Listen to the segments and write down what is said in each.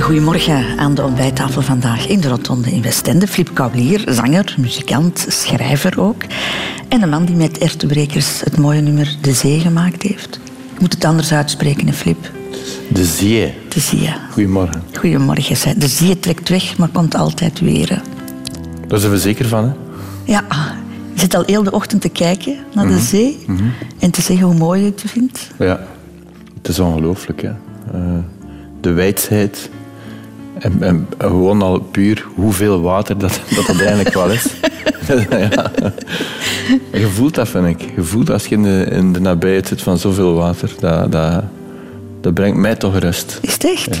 Goedemorgen aan de ontbijttafel vandaag in de Rotonde in Westende. Flip Kaulier, zanger, muzikant, schrijver ook. En een man die met Ertebrekers het mooie nummer De Zee gemaakt heeft. Ik moet het anders uitspreken, Flip. De Zee. De Zee. Goedemorgen. Goedemorgen. De Zee trekt weg, maar komt altijd weer. Daar zijn we zeker van, hè? Ja, je zit al heel de ochtend te kijken naar de mhm. zee mhm. en te zeggen hoe mooi je het vindt. Ja, het is ongelooflijk. Hè? Uh, de wijdheid en, en, gewoon al puur hoeveel water dat dat, eigenlijk wel is. ja. Je voelt dat, vind ik. Je voelt als je in de, in de nabijheid zit van zoveel water. Dat, dat, dat brengt mij toch rust. Is het echt?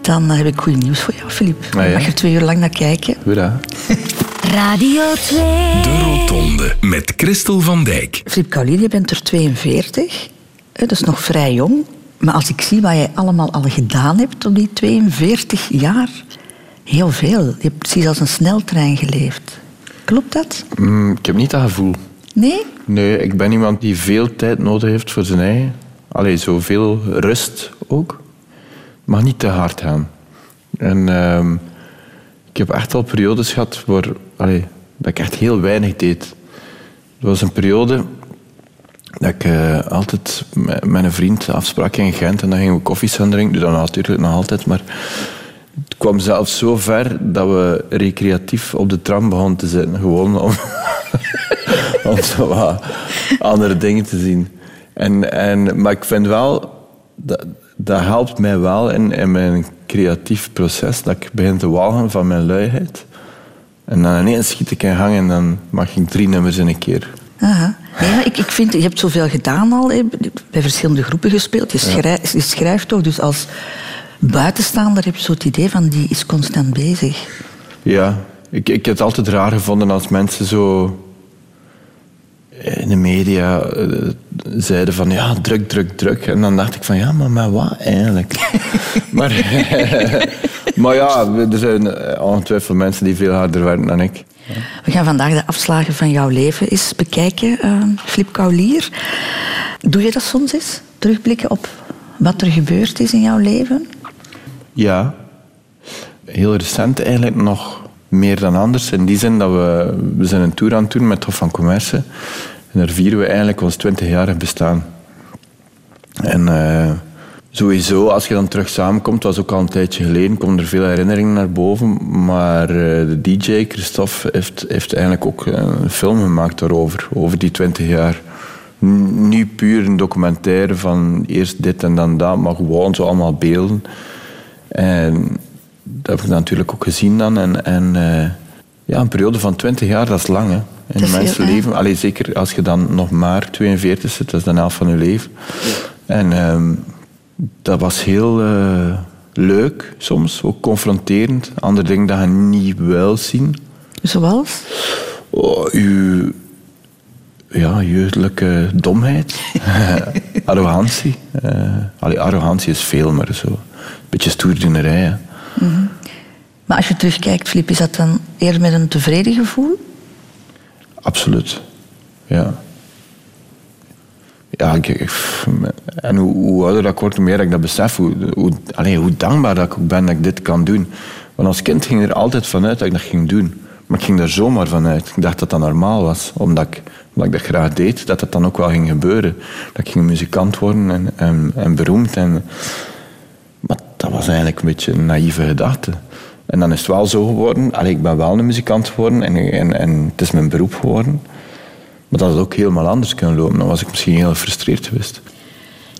Dan heb ik goed nieuws voor jou, Filip. Ah, ja. Mag je er twee uur lang naar kijken? Hoera. Radio 2. De Rotonde met Christel van Dijk. Filip Kaulier, je bent er 42. Dat is nog vrij jong. Maar als ik zie wat je allemaal al gedaan hebt op die 42 jaar, heel veel. Je hebt precies als een sneltrein geleefd. Klopt dat? Mm, ik heb niet dat gevoel. Nee? Nee, ik ben iemand die veel tijd nodig heeft voor zijn eigen. Allee, zoveel rust ook. Maar niet te hard gaan. En uh, ik heb echt al periodes gehad waar, allee, dat ik echt heel weinig deed. Er was een periode dat ik uh, altijd met een vriend afsprak in Gent en dan gingen we koffies gaan drinken. Dan natuurlijk nog altijd, maar het kwam zelfs zo ver dat we recreatief op de tram begonnen te zitten. Gewoon om, om zo andere dingen te zien. En, en, maar ik vind wel, dat, dat helpt mij wel in, in mijn creatief proces, dat ik begin te walgen van mijn luiheid. En dan ineens schiet ik in gang en dan mag ik drie nummers in een keer. Aha. Nee, ik, ik vind, je hebt zoveel gedaan al, bij verschillende groepen gespeeld. Je, schrijft, je schrijft toch, dus als buitenstaander heb je zo het idee van die is constant bezig. Ja, ik, ik heb het altijd raar gevonden als mensen zo in de media uh, zeiden van ja, druk, druk, druk. En dan dacht ik van ja, maar met wat eigenlijk? maar, maar ja, er zijn ongetwijfeld mensen die veel harder werken dan ik. We gaan vandaag de afslagen van jouw leven eens bekijken, uh, Flip Kaulier. Doe je dat soms eens? Terugblikken op wat er gebeurd is in jouw leven? Ja. Heel recent eigenlijk nog meer dan anders. In die zin dat we... We zijn een tour aan het doen met Hof van Commerce. En daar vieren we eigenlijk ons 20-jarig bestaan. En... Uh, Sowieso, als je dan terug samenkomt, was ook al een tijdje geleden, komen er veel herinneringen naar boven. Maar eh, de DJ, Christophe, heeft, heeft eigenlijk ook een film gemaakt daarover, over die twintig jaar. Nu puur een documentaire van eerst dit en dan dat, maar gewoon zo allemaal beelden. En dat heb ik natuurlijk ook gezien dan. En, en uh, ja, een periode van twintig jaar, dat is lang hè, in een mensenleven. Allee, zeker als je dan nog maar 42 zit, dat is de helft van je leven. En... Uh, dat was heel uh, leuk soms, ook confronterend. Andere dingen dat je niet wil zien. Zoals? Oh, uw ja, jeugdelijke domheid, arrogantie. Uh, allee, arrogantie is veel, maar zo. Een beetje stoerdoenerij. Mm -hmm. Maar als je terugkijkt, Filip, is dat dan eerder met een tevreden gevoel? Absoluut, ja ja, ik, en hoe, ouder dat ik word, hoe meer ik dat besef. Hoe, hoe, hoe dankbaar dat ik ook ben dat ik dit kan doen. Want als kind ging er altijd vanuit dat ik dat ging doen. Maar ik ging er zomaar vanuit. Ik dacht dat dat normaal was. Omdat ik, omdat ik dat graag deed, dat dat dan ook wel ging gebeuren. Dat ik ging muzikant worden en, en, beroemd. En, maar dat was eigenlijk een beetje een naïeve gedachte. En dan is het wel zo geworden. Allee, ik ben wel een muzikant geworden en, en, en het is mijn beroep geworden. Maar dat het ook helemaal anders kunnen lopen, dan was ik misschien heel gefrustreerd geweest.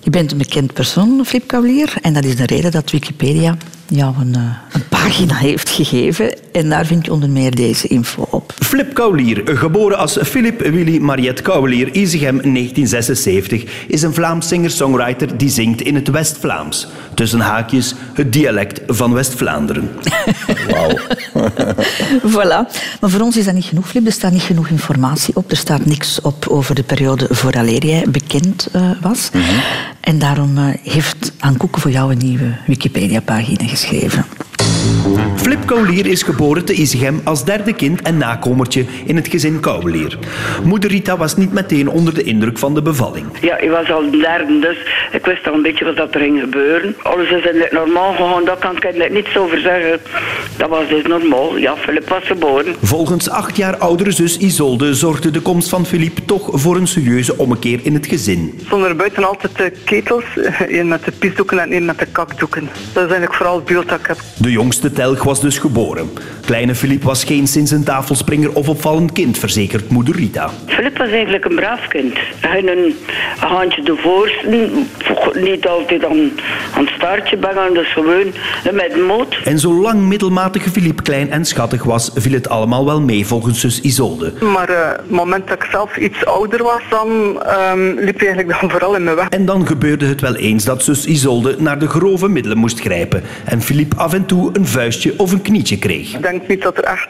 Je bent een bekend persoon, Flip Kaulier. En dat is de reden dat Wikipedia jou een, eh, een, pagina heeft gegeven. En daar vind je onder meer deze info op. Flip Kaulier, geboren als Philip Willy Mariette Kaulier, Izegem 1976, is een Vlaams singer-songwriter die zingt in het West-Vlaams. Tussen haakjes het dialect van West-Vlaanderen. Wauw. voilà. Maar voor ons is dat niet genoeg, Flip. Er staat niet genoeg informatie op. Er staat niks op over de periode vooraleer jij bekend uh, was. Mm -hmm. En daarom uh, heeft Aan Koeken voor jou een nieuwe Wikipedia-pagina geschreven. Flip Koulier is geboren te Isegem als derde kind en nakomertje in het gezin Koulier. Moeder Rita was niet meteen onder de indruk van de bevalling. Ja, ik was al derde, dus ik wist al een beetje wat dat er ging gebeuren. Alles is eigenlijk normaal gegaan, daar kan ik eigenlijk niets over zeggen. Dat was dus normaal. Ja, Filip was geboren. Volgens acht jaar oudere zus Isolde zorgde de komst van Philippe toch voor een serieuze ommekeer in het gezin. stonden er buiten altijd de ketels. Eén met de pisdoeken en één met de kakdoeken. Dat is eigenlijk vooral het beeld dat ik heb. De jongste telg was dus geboren. Kleine Philippe was geen sinds een tafelspringer of opvallend kind, verzekert moeder Rita. Filip was eigenlijk een braaf kind. Hij had een handje de voorste, niet altijd aan, aan het staartje bangen, dus gewoon met moot. En zolang middelmatige Philippe klein en schattig was, viel het allemaal wel mee volgens zus Isolde. Maar eh, het moment dat ik zelf iets ouder was, dan ehm, liep hij eigenlijk dan vooral in mijn weg. En dan gebeurde het wel eens dat zus Isolde naar de grove middelen moest grijpen en Philippe af en toe een vuistje of een knietje kreeg. Ik denk niet dat er echt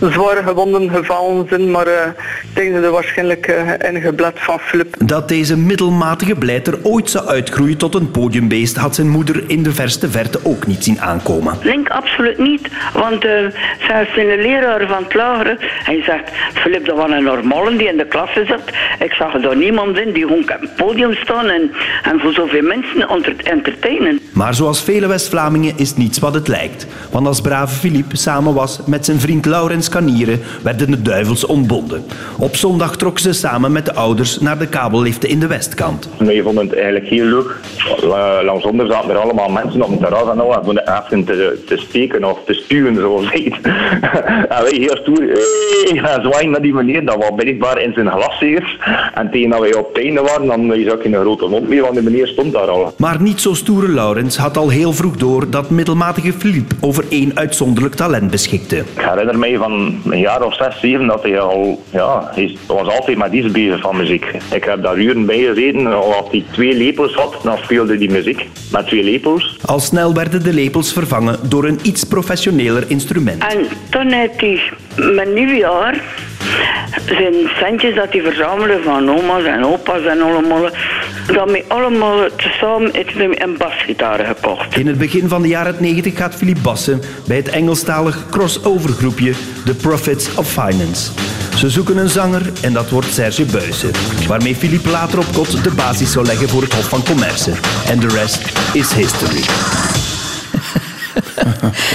zware gewonden gevallen zijn, maar eh, ik denk dat er waarschijnlijk uh, in geblet van Filip. Dat deze middelmatige blijter ooit zou uitgroeien tot een podiumbeest had zijn moeder in de verste verte ook niet zien aankomen. Denk absoluut niet, want uh, zelfs in de leraar van het lagere, hij zegt, Filip, dat was een normale die in de klas zat. Ik zag er daar niemand in die gewoon op het podium staan en, en voor zoveel mensen onder entertainen. Maar zoals vele West-Vlamingen is niets wat het lijkt. Want als brave Philippe samen was met zijn vriend Laurens Kanieren, werden de duivels ontbonden. Op zondag trokken ze samen met de ouders naar de kabelliften in de Westkant. Wij vonden het eigenlijk heel leuk. Langsonder zaten er allemaal mensen op het terras en al, en even te, te steken of te stuwen, zoals heet. en wij heel stoer hey, gaan zwaaien naar die meneer, dat was blijkbaar in zijn glaszeers. En tegen dat wij op het einde waren, dan je ook in een grote mond meer, want de meneer stond daar al. Maar niet zo stoere Laurens had al heel vroeg door dat middelmatige Philippe over één uitzonderlijk talent beschikte. Ik herinner mij van een jaar of zes, zeven dat hij al, ja, hij was altijd met iets bezig van muziek. Ik heb daar uren bij gezeten. Als hij twee lepels had, dan speelde hij muziek met twee lepels. Al snel werden de lepels vervangen door een iets professioneler instrument. En toen heeft hij met nieuwjaar zijn centjes dat hij verzamelde van oma's en opa's en allemaal. Daarmee allemaal tezamen een basgitaar gekocht. In het begin van de jaren 90 gaat Philippe bassen bij het Engelstalig crossover groepje The Prophets of Finance. Ze zoeken een zanger en dat wordt Serge Buijsen, waarmee Philippe later op kot de basis zou leggen voor het Hof van Commerce. En de rest is history.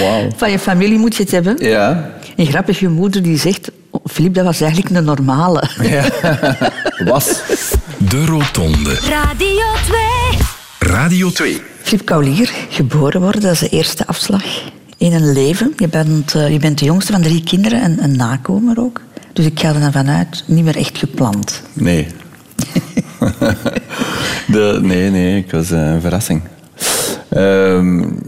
Wauw. Van je familie moet je het hebben. Ja. En grappig, je moeder die zegt... Filip, dat was eigenlijk een normale. ja. Was. De Rotonde. Radio 2. Radio 2. Filip Kaulier, geboren worden, dat is de eerste afslag in een leven. Je bent, uh, je bent de jongste van drie kinderen en een nakomer ook. Dus ik ga er dan vanuit, niet meer echt gepland. Nee. de, nee, nee, ik was uh, een verrassing. Um,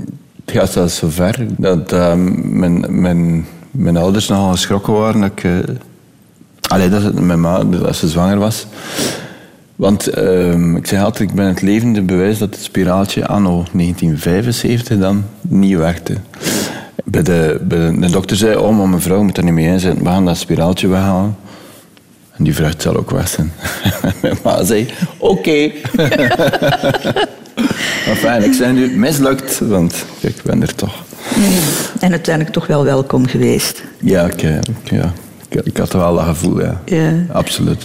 het gaat zelfs zo ver dat uh, mijn, mijn, mijn ouders nogal geschrokken waren dat ik... Uh, allee, dat, mijn ma, dat ze zwanger was. Want uh, ik zeg altijd, ik ben het levende bewijs dat het spiraaltje anno 1975 dan niet werkte. Bij de, bij de, de dokter zei, oh maar mevrouw moet er niet mee inzetten, we gaan dat spiraaltje weghalen. En die vrucht zal ook weg zijn. Mijn ma zei, oké. maar fijn, ik zijn nu mislukt, want kijk, ik ben er toch. En uiteindelijk toch wel welkom geweest. Ja, ik, ja, ik, ik had wel dat gevoel, ja. ja. Absoluut.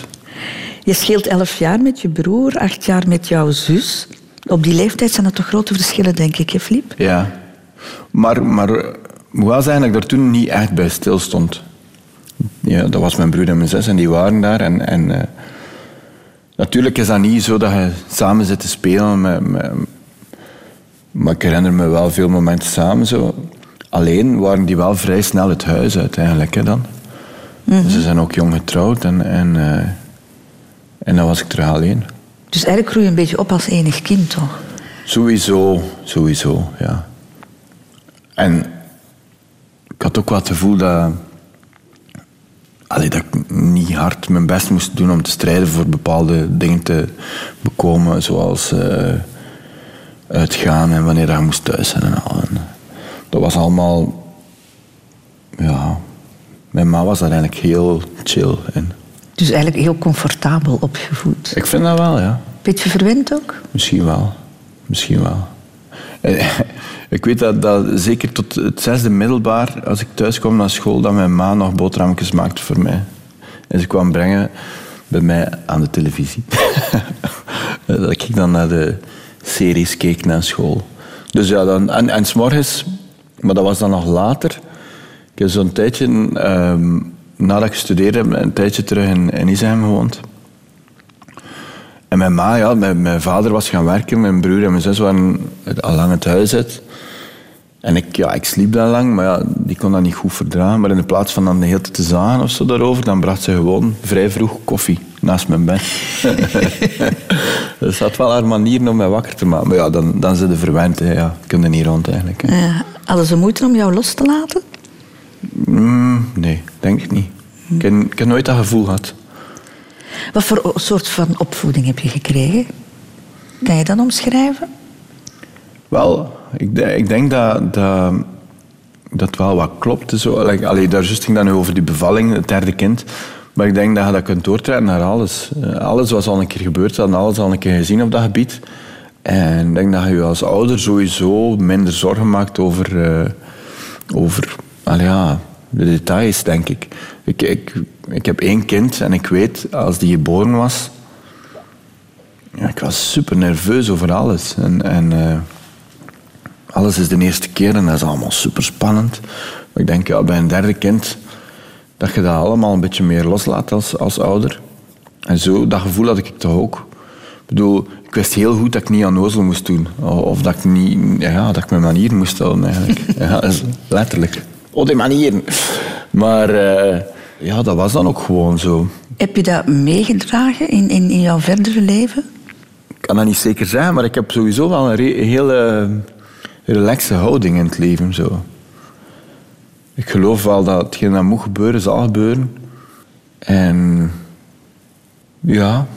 Je scheelt elf jaar met je broer, acht jaar met jouw zus. Op die leeftijd zijn er toch grote verschillen, denk ik, hè, Flip? Ja. Maar, maar moet wel zeggen dat ik toen niet echt bij stil stond. Ja, dat was mijn broer en mijn zus en die waren daar. En, en uh, natuurlijk is dat niet zo dat je samen zit te spelen. Met, met, maar ik herinner me wel veel momenten samen zo. Alleen waren die wel vrij snel het huis uit eigenlijk hè, dan. Mm -hmm. Ze zijn ook jong getrouwd en, en, uh, en dan was ik terug alleen. Dus eigenlijk groei je een beetje op als enig kind, toch? Sowieso, sowieso, ja. En ik had ook wel het gevoel dat, allee, dat ik niet hard mijn best moest doen om te strijden voor bepaalde dingen te bekomen, zoals uh, uitgaan en wanneer je moest thuis zijn en al. En dat was allemaal, ja, mijn ma was daar eigenlijk heel chill in. Dus eigenlijk heel comfortabel opgevoed. Ik vind dat wel, ja. Beetje verwend ook? Misschien wel. Misschien wel. Ik weet dat, dat zeker tot het zesde middelbaar, als ik thuis kwam naar school, dat mijn ma nog boterhammetjes maakte voor mij. En ze kwam brengen bij mij aan de televisie. dat ik dan naar de series keek na school. Dus ja, dan, en, en s'morgens, maar dat was dan nog later. Ik heb zo'n tijdje, ehm, nadat ik gestudeerd heb, een tijdje terug in, in gewoond. En mijn ma, ja, mijn, vader was gaan werken, mijn broer en mijn zus waren al lang het huis uit. En ik, ja, ik sliep dan lang, maar ja, die kon dat niet goed verdragen. Maar in plaats van dan de hele tijd te zagen of zo daarover, dan bracht ze gewoon vrij vroeg koffie naast mijn bed. dus dat wel haar manier om mij wakker te maken. Maar ja, dan, dan zijn ze verwend. Hè. Ja, kun er niet rond eigenlijk. Eh, hadden ze moeite om jou los te laten? Mm, nee, denk ik niet. Ik heb, ik heb nooit dat gevoel gehad. Wat voor soort van opvoeding heb je gekregen? Kan je dat omschrijven? Wel, ik, ik denk dat, dat dat wel wat klopt. Zo. Allee, daar juist ging dat nu over die bevalling, het derde kind. Maar ik denk dat je dat kunt doortrekken naar alles. Eh, alles was al een keer gebeurd, hadden alles al een keer gezien op dat gebied. En ik denk dat je als ouder sowieso minder zorgen maakt over, eh, over allee, ja, de details, denk ik. Ik, ik. ik heb één kind en ik weet, als die geboren was... Ja, ik was super nerveus over alles. En, en eh, alles is de eerste keer en dat is allemaal super spannend. Maar ik denk, ja, bij een derde kind, dat je dat allemaal een beetje meer loslaat als, als ouder. En zo, dat gevoel had ik toch ook. Ik bedoel, ik wist heel goed dat ik niet aan ozel moest doen. Of dat ik, niet, ja, dat ik mijn manieren moest houden, eigenlijk. ja, is letterlijk. Oh, die manieren. Maar eh, ja, dat was dan ook gewoon zo. Heb je dat meegedragen in, in, in jouw verdere leven? Ik kan dat niet zeker zeggen, maar ik heb sowieso wel een hele relaxe houding in het leven. Zo. Ik geloof wel dat hetgeen dat moet gebeuren, zal gebeuren. En ja,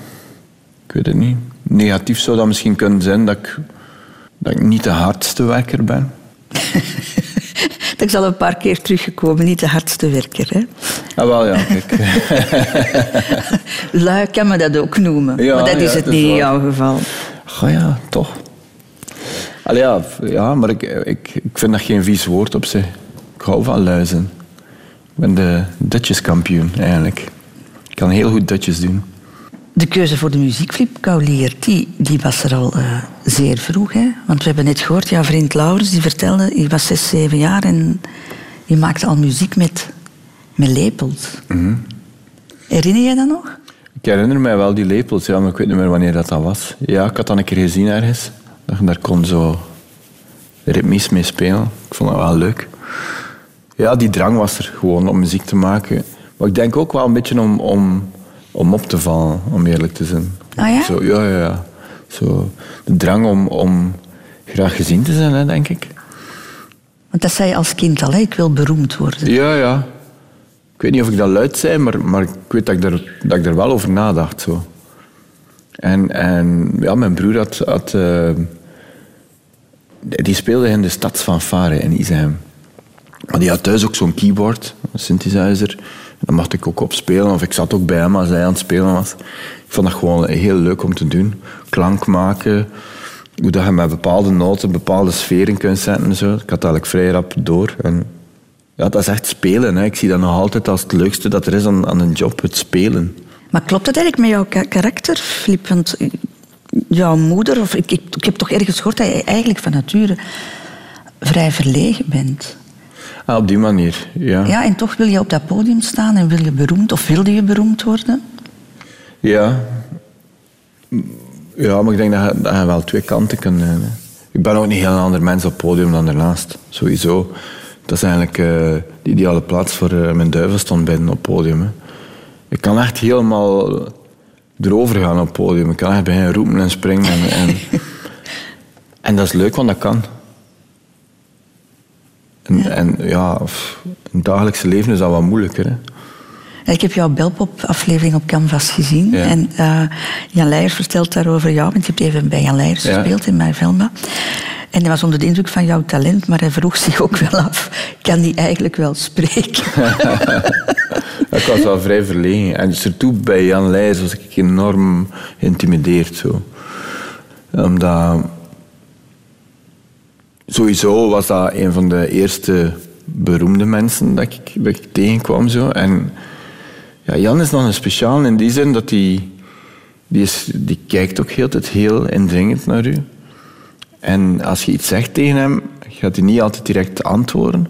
ik weet het niet. Negatief zou dat misschien kunnen zijn dat ik, dat ik niet de hardste werker ben. Dat is al een paar keer teruggekomen, niet de hardste werker. Hè? Ah, wel ja, kijk. Lui kan me dat ook noemen, Ja, maar dat ja, is het dat is niet in jouw geval. Ja, toch. Allee, ja, ja, maar ik, ik, ik vind dat geen vies woord op zich. Ik hou van luizen. Ik ben de Dutcheskampioen, eigenlijk. Ik kan heel goed Dutjes doen. De keuze voor de muziekflip Kaulier, die, die was er al eh, zeer vroeg. Hè? Want we hebben net gehoord, jouw vriend Laurens die vertelde, je was zes, zeven jaar en je maakte al muziek met, met lepels. Mhm. Herinner je dat nog? Ik herinner mij wel die lepels, ja, maar ik weet niet meer wanneer dat, dat was. Ja, ik had dat een keer gezien ergens. Daar kon zo ritmisch mee spelen. Ik vond dat wel leuk. Ja, die drang was er gewoon om muziek te maken. Maar ik denk ook wel een beetje om, om, om op te vallen, om eerlijk te zijn. Ah ja? Zo, ja, ja, ja. Zo, de drang om, om graag gezien te zijn, hè, denk ik. Want dat zei je als kind al, hè? ik wil beroemd worden. Ja, ja. Ik weet niet of ik dat luid zei, maar, maar ik weet dat ik, er, dat ik er wel over nadacht. Zo. En, en ja, mijn broer had... had eh, die speelde in de stadsfanfare in Isheim. Maar die had thuis ook zo'n keyboard, een synthesizer. Mocht ik ook op spelen. Of ik zat ook bij hem als hij aan het spelen was. Ik vond dat gewoon heel leuk om te doen. Klank maken. Hoe dat je met bepaalde noten bepaalde sferen kunt zetten. En zo. Ik had eigenlijk vrij rap door. En ja, dat is echt spelen. Hè. Ik zie dat nog altijd als het leukste dat er is aan, aan een job, het spelen. Maar klopt dat eigenlijk met jouw ka- karakter, Filip? Want eh, jouw moeder, of ik, ik, ik heb toch ergens gehoord dat je eigenlijk van nature vrij verlegen bent. Ah, op die manier, ja. Ja, en toch wil je op dat podium staan en wil je beroemd, of wilde je beroemd worden? Ja. Ja, maar ik denk dat je, dat je wel twee kanten kunt hebben. Ik ben ook niet heel een ander mens op het podium dan daarnaast. Sowieso. Dat is eigenlijk eh, de ideale plaats voor eh, mijn duivelstand bij op het podium. Hè. Ik kan echt helemaal erover gaan op het podium. Ik kan echt beginnen roepen en springen. En, en, en dat is leuk, want dat kan. En, en ja, in het dagelijkse leven is dat wat moeilijker. Hè. Ik heb jouw Belpop-aflevering op Canvas gezien. Ja. En eh, Jan Leijers vertelt daarover jou, want je hebt even bij Jan Leijers Ja. gespeeld in mijn Velma. En hij was onder de indruk van jouw talent, maar hij vroeg zich ook wel af, kan die eigenlijk wel spreken? Ja, Ik was wel vrij verlegen. En surtout bij Jan Leijers was ik enorm geïntimideerd. Zo. Omdat... sowieso was dat een van de eerste beroemde mensen dat ik, tegenkwam. Zo. En ja, Jan is dan een speciaal in die zin dat hij... Die, die kijkt ook heel heel indringend naar u. En als je iets zegt tegen hem, gaat hij niet altijd direct antwoorden.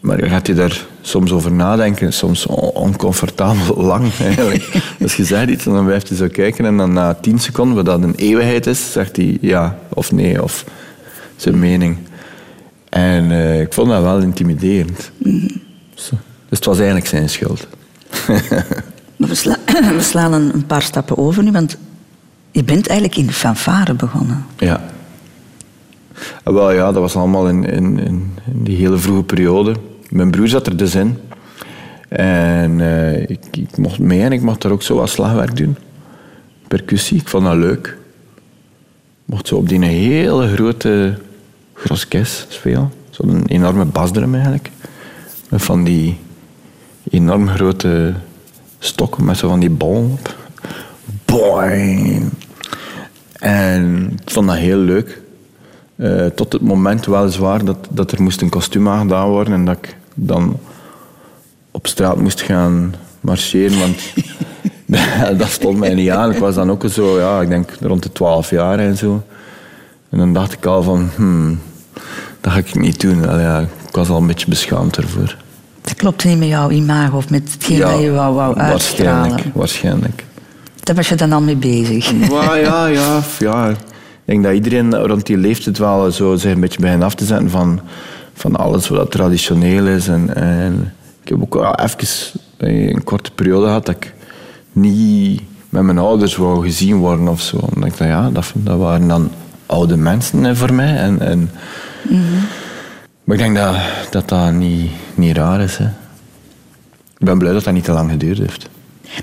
Maar gaat hij daar soms over nadenken, soms oncomfortabel lang eigenlijk. Als je zegt iets, dan blijft hij zo kijken en dan na tien seconden, wat dat een eeuwigheid is, zegt hij ja of nee of zijn mening. En uh, ik vond dat wel intimiderend. Mm. Dus het was eigenlijk zijn schuld. we, sla we, slaan een, paar stappen over nu, want je bent eigenlijk in de fanfare begonnen. Ja. Wel ja, dat was allemaal in, in, in die hele vroege periode. Mijn broer zat er dus in. En uh, ik, ik, mocht mee en ik mocht daar ook zo wat slagwerk doen. Percussie, ik vond dat leuk. Ik mocht zo op die hele grote groskes spelen. Zo'n enorme basdrum eigenlijk. Met van die enorm grote stokken met zo van die bal op. Boing! En ik vond dat heel leuk. Uh, tot het moment weliswaar dat, dat er moest een kostuum aangedaan worden en dat ik dan op straat moest gaan marcheren, want dat stond mij niet aan. Ik was dan ook zo, ja, ik denk rond de 12 jaar en zo. En dan dacht ik al van, hmm, dat ga ik niet doen. Allee, ja, ik was al een beetje beschaamd ervoor. Dat klopt niet met jouw imago of met hetgeen ja, dat je wou, wou uitstralen? Waarschijnlijk, waarschijnlijk. Daar was je dan al mee bezig? Ja, ja, ja, ja. Ik denk dat iedereen rond die leeftijd wel zo zich een beetje begint af te zetten van van alles wat traditioneel is. En, en ik heb ook wel even een korte periode gehad dat ik niet met mijn ouders wou gezien worden of zo. Omdat ik dacht, ja, dat, dat waren dan oude mensen voor mij. En, en mhm. Maar ik denk dat dat, dat niet, niet raar is. Hè. Ik ben blij dat dat niet te lang geduurd heeft.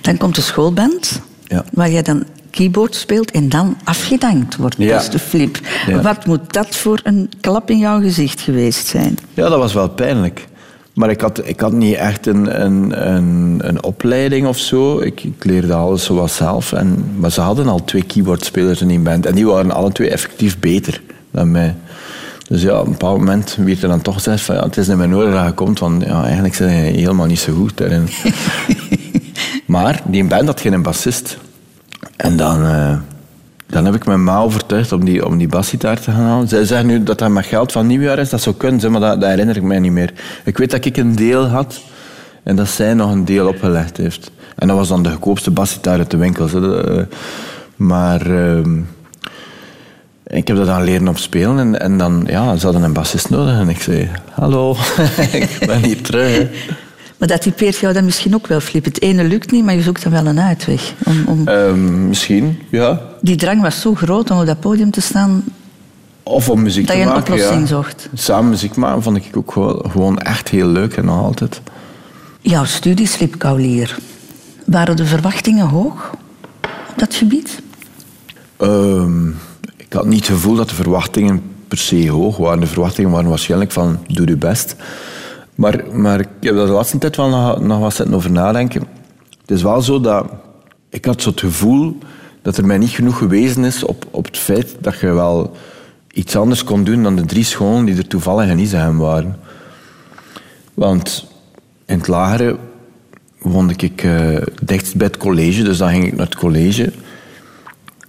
Dan komt de schoolband, ja. waar jij dan keyboard speelt en dan afgedankt wordt. Ja. Is de flip. Wat moet dat voor een klap in jouw gezicht geweest zijn? Ja, dat was wel pijnlijk. Maar ik had, ik had niet echt een, een, een, een opleiding of zo. Ik, ik leerde alles zoals zelf. En, maar ze hadden al twee keyboardspelers in die band. En die waren alle twee effectief beter dan mij. Dus ja, op een bepaald moment werd er dan toch gezegd van ja, het is in mijn nodig dat je komt, want ja, eigenlijk zijn je helemaal niet zo goed daarin. maar die band had geen bassist. En dan, uh, dan heb ik mijn ma overtuigd om die, om die basgitaar te gaan halen. Zij zeggen nu dat dat met geld van nieuwjaar is. Dat zou kunnen, maar dat, dat herinner ik mij niet meer. Ik weet dat ik een deel had en dat zij nog een deel opgelegd heeft. En dat was dan de goedkoopste basgitaar uit de winkel. Eh, maar uh, ik heb dat dan leren op spelen. En, en dan, ja, ze hadden een bassist nodig. En ik zei, hallo, ik ben hier terug. Maar dat typeert jou dan misschien ook wel, Flip. Het ene lukt niet, maar je zoekt dan wel een uitweg. Om, om... Ehm, misschien, ja. Die drang was zo groot om op dat podium te staan... Of om muziek te maken, Dat je een oplossing ja. zocht. Samen muziek maken vond ik ook gewoon, echt heel leuk en nog altijd. Jouw studies, Flip Kaulier. Waren de verwachtingen hoog op dat gebied? Um, ik had niet het gevoel dat de verwachtingen per se hoog waren. De verwachtingen waren waarschijnlijk van doe je best. Maar, maar ik heb daar de laatste tijd wel nog, nog wat zitten over nadenken. Het is wel zo dat ik had zo het gevoel dat er mij niet genoeg gewezen is op, op het feit dat je wel iets anders kon doen dan de drie scholen die er toevallig in Isegem waren. Want in het lagere woonde ik uh, dichtst bij het college, dus dan ging ik naar het college.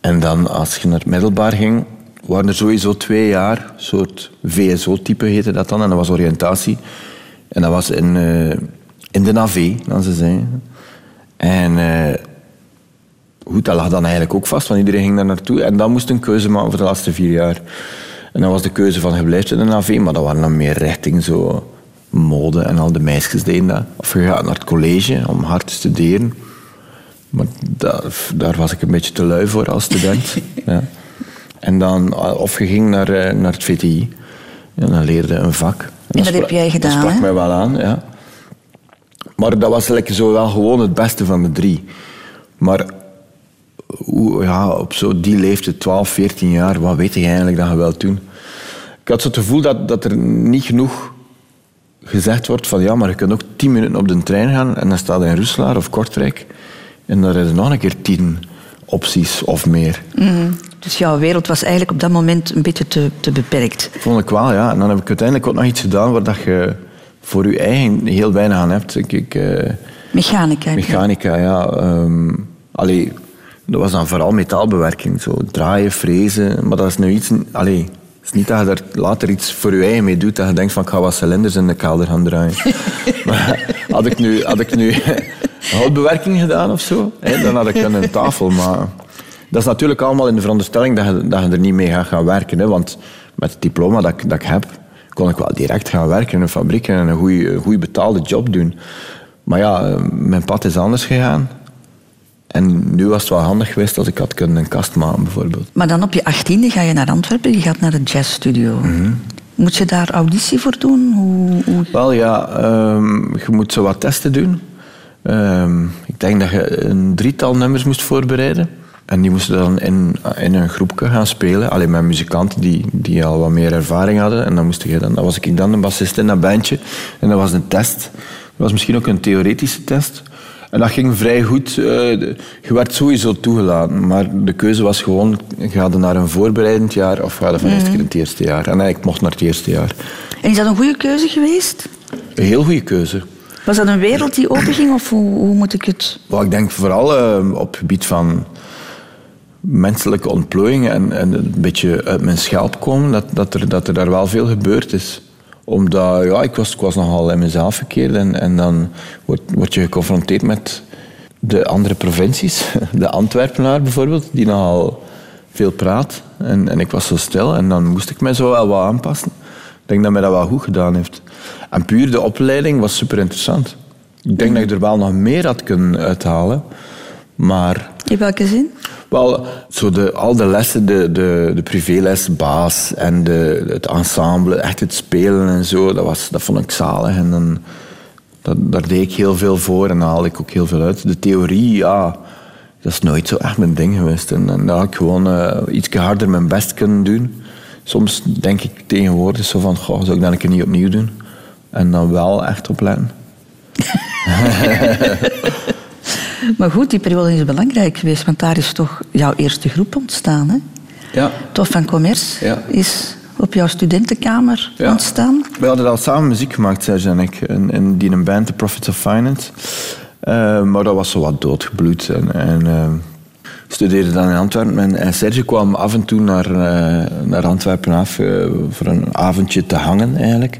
En dan als je naar het middelbaar ging, waren er sowieso twee jaar, soort VSO-type heette dat dan, en dat was oriëntatie. En dat was in, uh, in de NAV, dan ze zeggen. En uh, goed, dat lag dan eigenlijk ook vast, want iedereen ging daar naartoe. En dan moest een keuze maken voor de laatste vier jaar. En dat was de keuze van, je blijft in de NAV, maar dat waren dan meer richting zo mode en al de meisjes deden dat. Of je gaat naar het college om hard te studeren. Maar daar, daar was ik een beetje te lui voor als student. ja. En dan, of je ging naar, eh, naar het VTI. En dan leerde een vak. En, dat, heb jij gedaan, Dat sprak mij wel aan, ja. Maar dat was lekker zo wel gewoon het beste van de drie. Maar ja, op zo die leeftijd, 12, 14 jaar, wat weet je eigenlijk dat je wel doen? Ik had zo het gevoel dat, dat er niet genoeg gezegd wordt van ja, maar je kunt ook 10 minuten op de trein gaan en dan staat in Rusland of Kortrijk en is er nog een keer 10 opties of meer. Mhm. Dus jouw wereld was eigenlijk op dat moment een beetje te, te beperkt. Vond ik wel, ja. En dan heb ik uiteindelijk ook nog iets gedaan waar dat je voor je eigen heel weinig aan hebt. Ik, ik, eh, Mechanica. je. mechanica, ja. ehm allee, dat was dan vooral metaalbewerking. Zo draaien, frezen. Maar dat is nu iets... Allee, is niet dat je daar later iets voor je eigen mee doet. Dat je denkt van, ik ga wat cilinders in de kelder gaan draaien. maar had ik nu... Had ik nu houtbewerking gedaan of zo, hè, dan had ik een tafel. Maar dat is natuurlijk allemaal in de veronderstelling dat je, dat je er niet mee gaat gaan werken. Hè, want met het diploma dat ik, dat ik heb, kon ik wel direct gaan werken in een fabriek en een goede goed betaalde job doen. Maar ja, eh, mijn pad is anders gegaan. En nu was het wel handig geweest als ik had kunnen een kast maken, bijvoorbeeld. Maar dan op je achttiende ga je naar Antwerpen, je gaat naar de jazzstudio. Mhm. Moet je daar auditie voor doen? Hoe, hoe... Wel ja, ehm, je moet zo wat testen doen. Ehm, ik denk dat je een drietal nummers moest voorbereiden. En die moesten dan in, in een groepje gaan spelen. Alleen met muzikanten die, die al wat meer ervaring hadden. En dan, moest je dan, dan was ik dan een bassist in dat bandje. En dat was een test. Dat was misschien ook een theoretische test. En dat ging vrij goed. Eh, je werd sowieso toegelaten. Maar de keuze was gewoon, ga je naar een voorbereidend jaar of ga je van keer in het eerste jaar. En ik mocht naar het eerste jaar. En is dat een goede keuze geweest? Een heel goede keuze. Was dat een wereld die openging of hoe, hoe moet ik het... Wel, ik denk vooral eh, op het gebied van menselijke ontplooiing en, en een beetje uit mijn schelp komen, dat, dat, er, dat er daar wel veel gebeurd is. Omdat, ja, ik was, ik was nogal in mezelf verkeerd en, en dan word, word je geconfronteerd met de andere provincies. De Antwerpenaar bijvoorbeeld, die nogal veel praat. En, en ik was zo stil en dan moest ik mij zo wel wat aanpassen. Ik denk dat mij dat wel goed gedaan heeft. En puur de opleiding was super interessant. Ik denk dat ik er wel nog meer had kunnen uithalen. Maar In welke zin? Wel, zo de, al de lessen, de, de, de privéles, baas en de, het ensemble, echt het spelen en zo, dat, was, dat vond ik zalig. En dan, dat, daar deed ik heel veel voor en daar haalde ik ook heel veel uit. De theorie, ja, dat is nooit zo echt mijn ding geweest. En, had ik gewoon eh, iets harder mijn best kunnen doen. Soms denk ik tegenwoordig zo van, goh, zou ik dat een keer niet opnieuw doen? En dan wel echt opletten. Maar goed, die periode is belangrijk geweest, want daar is toch jouw eerste groep ontstaan. Hè? Ja. Tof van Commerce Ja. is op jouw studentenkamer Ja. ontstaan. We hadden al samen muziek gemaakt, Serge en ik. In, in die een band, The Profits of Finance. Eh, maar dat was zo wat doodgebloed. En, en eh, ik studeerde dan in Antwerpen. En, en Serge kwam af en toe naar, eh, naar Antwerpen af voor een avondje te hangen, eigenlijk.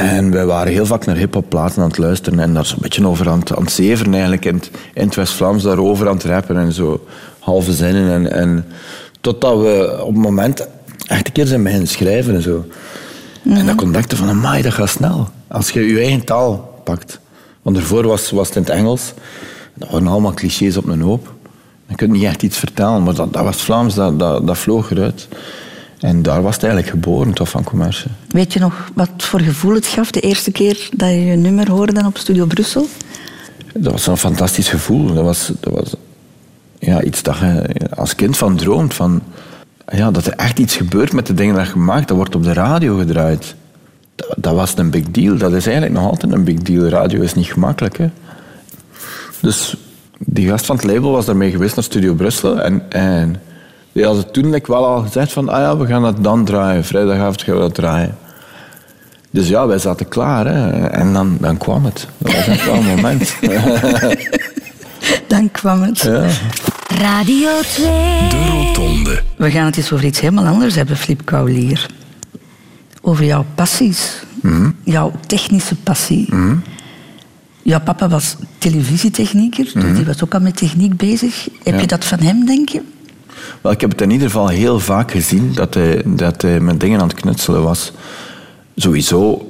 En wij waren heel vaak naar hip-hop platen aan het luisteren en daar zo'n beetje over aan het, aan het zeveren eigenlijk. In het, in het West-Vlaams daarover aan het rappen en zo halve zinnen. En, en totdat we op het moment echt een keer zijn beginnen schrijven en zo. En dan ontdekte van, amai, dat gaat snel. Als je je eigen taal pakt. Want daarvoor was, was het in het Engels. Dat waren allemaal clichés op een hoop. Je kunt niet echt iets vertellen, maar dat, dat was Vlaams, dat, dat, dat vloog eruit. En daar was het eigenlijk geboren, toch, van commerce. Weet je nog wat voor gevoel het gaf de eerste keer dat je je nummer hoorde dan op Studio Brussel? Dat was een fantastisch gevoel. Dat was, dat was ja, iets dat je als kind van droomt. Van, ja, dat er echt iets gebeurt met de dingen dat je maakt. Dat wordt op de radio gedraaid. Dat, dat was een big deal. Dat is eigenlijk nog altijd een big deal. Radio is niet gemakkelijk. Hè? Dus die gast van het label was daarmee geweest naar Studio Brussel. En, en die had toen like, wel al gezegd van... Ah ja, we gaan dat dan draaien. Vrijdagavond gaan we dat draaien. Dus ja, wij zaten klaar. Hè. En dan, dan kwam het. Dat was een moment. Dan kwam het. ja. Radio 2. De Rotonde. We gaan het eens over iets helemaal anders hebben, Flip Kaulier. Over jouw passies. Jouw technische passie. Jouw papa was televisietechnieker, dus die was ook al met techniek bezig. Heb Ja. je dat van hem, denk je? Ik heb het in ieder geval heel vaak gezien dat hij, dat hij met dingen aan het knutselen was. Sowieso,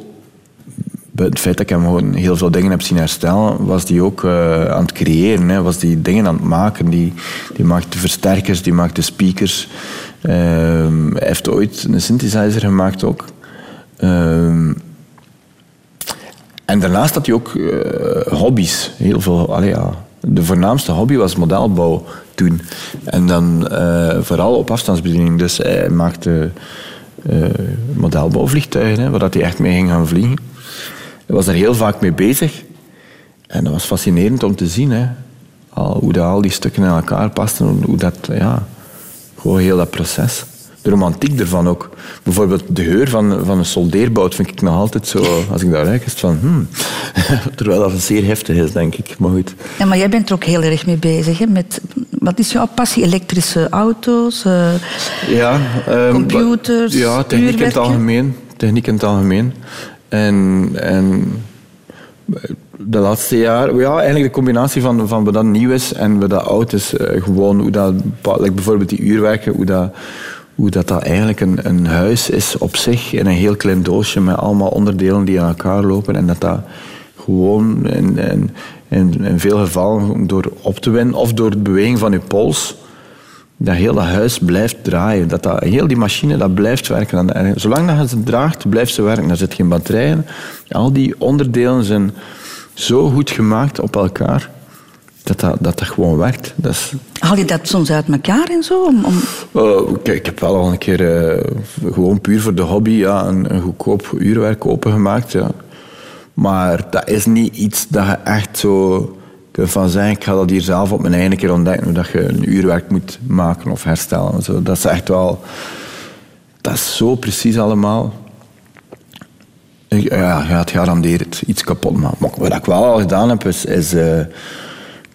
het feit dat ik hem gewoon heel veel dingen heb zien herstellen, was hij ook eh, aan het creëren. Hè. Was die dingen aan het maken. Die, die maakte versterkers, die maakte speakers. Ehm, hij heeft ooit een synthesizer gemaakt ook. Ehm, en daarnaast had hij ook eh, hobby's. Heel veel. Allee, ja. De voornaamste hobby was modelbouw En dan eh, vooral op afstandsbediening. Dus hij maakte eh, modelbouwvliegtuigen, waar dat hij echt mee ging gaan vliegen. Hij was er heel vaak mee bezig. En dat was fascinerend om te zien. Hè. Hoe dat al die stukken in elkaar pasten. Hoe dat, ja, Gewoon heel dat proces. De romantiek ervan ook. Bijvoorbeeld de geur van, van een soldeerbout vind ik nog altijd zo... Als ik daar ruik, is van... Hmm. Terwijl dat zeer heftig is, denk ik. Maar goed. Ja, maar jij bent er ook heel erg mee bezig. Hè? Met, wat is jouw passie? Elektrische auto's? eh, Ja, ehm, Computers, Ja, techniek in het algemeen. Techniek in het algemeen. En, en de laatste jaar, ja, eigenlijk de combinatie van, van wat dat nieuw is en wat dat oud is. eh, gewoon hoe dat, like bijvoorbeeld die uurwerken, hoe dat, hoe dat, dat eigenlijk een, een huis is op zich in een heel klein doosje met allemaal onderdelen die aan elkaar lopen. En dat dat gewoon in, in, in, veel gevallen door op te winnen of door de beweging van je pols dat dat huis blijft draaien. Dat, dat heel die machine dat blijft werken. En zolang dat je ze draagt, blijft ze werken. Er zit geen batterijen. Al die onderdelen zijn zo goed gemaakt op elkaar dat dat, dat, dat gewoon werkt. Dat is, Haal je dat soms uit elkaar en zo? Om, om... Oh, kijk, ik heb wel al een keer eh, gewoon puur voor de hobby ja, een, een goedkoop uurwerk opengemaakt. Ja. Maar dat is niet iets dat je echt zo kunt van zeggen. Ik ga dat hier zelf op mijn eigen keer ontdekken. Hoe dat je een uurwerk moet maken of herstellen. en Zo. Dat is echt wel... Dat is zo precies allemaal. Ja, ja, het garandeert iets kapot maken. Maar wat ik wel al gedaan heb, is, is eh,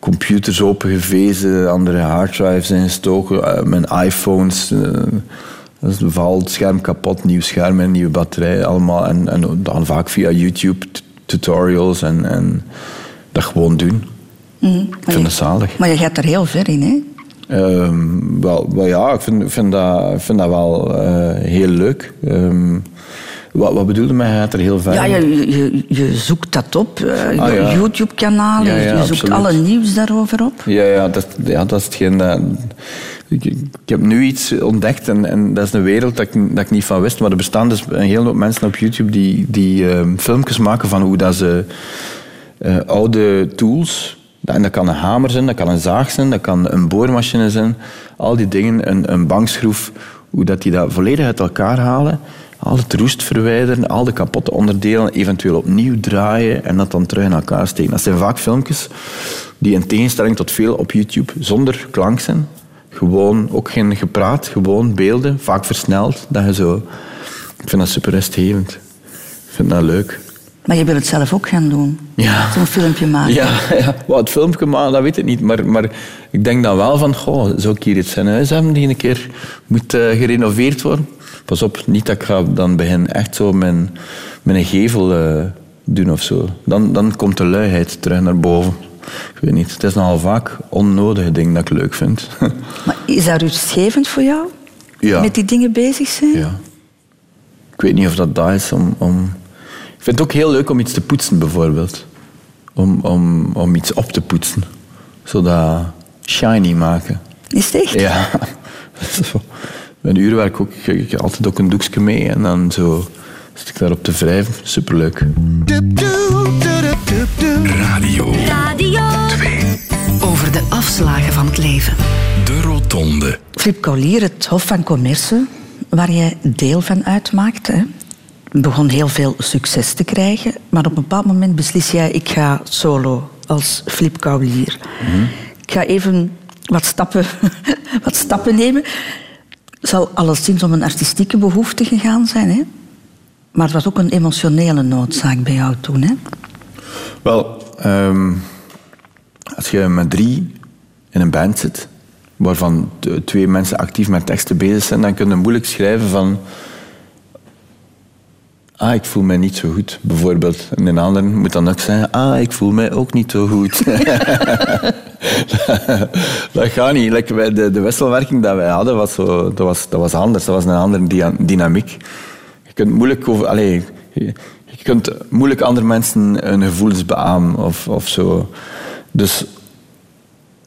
computers opengevezen, andere harddrives ingestoken, eh, mijn iPhones. is valt het scherm kapot, nieuw scherm en nieuwe batterij, allemaal. En, en dan vaak via YouTube tutorials en, en dat gewoon doen. Ik vind dat zalig. Maar je gaat er heel ver in, hè? Ehm, wel, wel ja, ik vind, vind, dat, vind dat wel eh, heel leuk. Ehm, wat, wat bedoelde mij? Hij gaat er heel ver Ja, je, je, je zoekt dat op. eh, Ah, ja. YouTube-kanaal. Ja, ja, je zoekt absoluut. alle nieuws daarover op. Ja, ja, dat, ja, dat is hetgeen. Ik, ik heb nu iets ontdekt en, en dat is een wereld dat ik, dat ik niet van wist. Maar er bestaan dus een hele hoop mensen op YouTube die, die ehm, filmpjes maken van hoe dat ze eh, oude tools... En dat kan een hamer zijn, dat kan een zaag zijn, dat kan een boormachine zijn. Al die dingen, een, een bankschroef, hoe dat die dat volledig uit elkaar halen. Al het roest verwijderen, al de kapotte onderdelen eventueel opnieuw draaien en dat dan terug in elkaar steken. Dat zijn vaak filmpjes die in tegenstelling tot veel op YouTube zonder klank zijn. Gewoon, ook geen gepraat, gewoon beelden, vaak versneld. Dat je zo... Ik vind dat super rustgevend. Ik vind dat leuk. Maar je wil het zelf ook gaan doen. Ja. Zo'n filmpje maken. Ja, ja. Wat het filmpje maken, dat weet ik niet. Maar, maar ik denk dan wel van, goh, zou ik hier iets in huis hebben die een keer moet eh, gerenoveerd worden? Pas op, niet dat ik ga dan begin echt zo mijn, mijn gevel eh, doen of zo. Dan, dan komt de luiheid terug naar boven. Ik weet niet. Het is nogal vaak onnodige dingen dat ik leuk vind. Maar is dat rustgevend voor jou? Ja. Met die dingen bezig zijn? ja. Ik weet niet of dat dat is om, om... Ik vind het ook heel leuk om iets te poetsen, bijvoorbeeld. Om, om, om iets op te poetsen. Zodat shiny maken. Is het echt? Ja. Mijn uurwerk ook. Ik ik heb altijd ook een doekje mee en dan zo zit ik daarop te wrijven. Superleuk. Radio Radio 2. over de afslagen van het leven. De Rotonde. Flip Collier, het Hof van Commerce, waar jij deel van uitmaakt, hè, begon heel veel succes te krijgen. Maar op een bepaald moment beslis jij, ik ga solo als Flip Collier. Ik ga even wat stappen, wat stappen nemen. Zal alleszins om een artistieke behoefte gegaan zijn, hè? Maar het was ook een emotionele noodzaak bij jou toen, hè? Wel, ehm, als je met drie in een band zit, waarvan twee mensen actief met teksten bezig zijn, dan kun je moeilijk schrijven van... Ah, ik voel mij niet zo goed, bijvoorbeeld. En een ander moet dan ook zeggen, ah, ik voel mij ook niet zo goed. dat gaat niet. Like, de, de wisselwerking dat wij hadden, was, zo, dat, was, dat was anders. Dat was een andere dynamiek. Je kunt moeilijk over... Allez, je, kunt moeilijk andere mensen hun gevoelens beamen of, of zo. Dus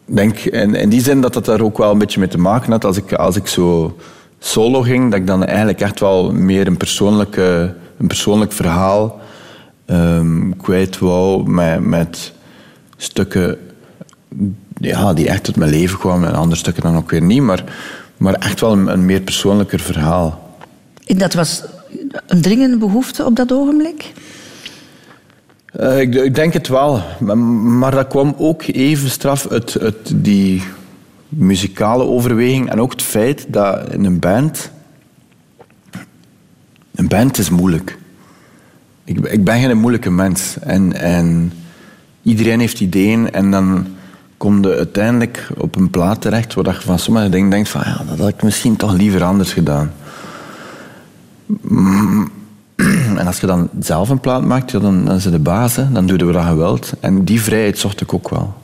denk in, in die zin dat dat daar ook wel een beetje mee te maken had. Als ik, als ik zo solo ging, dat ik dan eigenlijk echt wel meer een, persoonlijke, een persoonlijk verhaal ehm, kwijt wou met, met stukken ja, die echt uit mijn leven kwamen en andere stukken dan ook weer niet. Maar, maar echt wel een, een meer persoonlijker verhaal. En dat was een dringende behoefte op dat ogenblik? Eh, ik, ik denk het wel. Maar, maar dat kwam ook even straf uit, uit die muzikale overweging en ook het feit dat in een band... Een band is moeilijk. Ik, ik ben geen moeilijke mens. En, en iedereen heeft ideeën en dan kom je uiteindelijk op een plaat terecht waar je van sommige dingen denkt van ja, dat had ik misschien toch liever anders gedaan. En als je dan zelf een plaat maakt, dan, dan zijn de bazen, dan doe je wat je wilt. En die vrijheid zocht ik ook wel.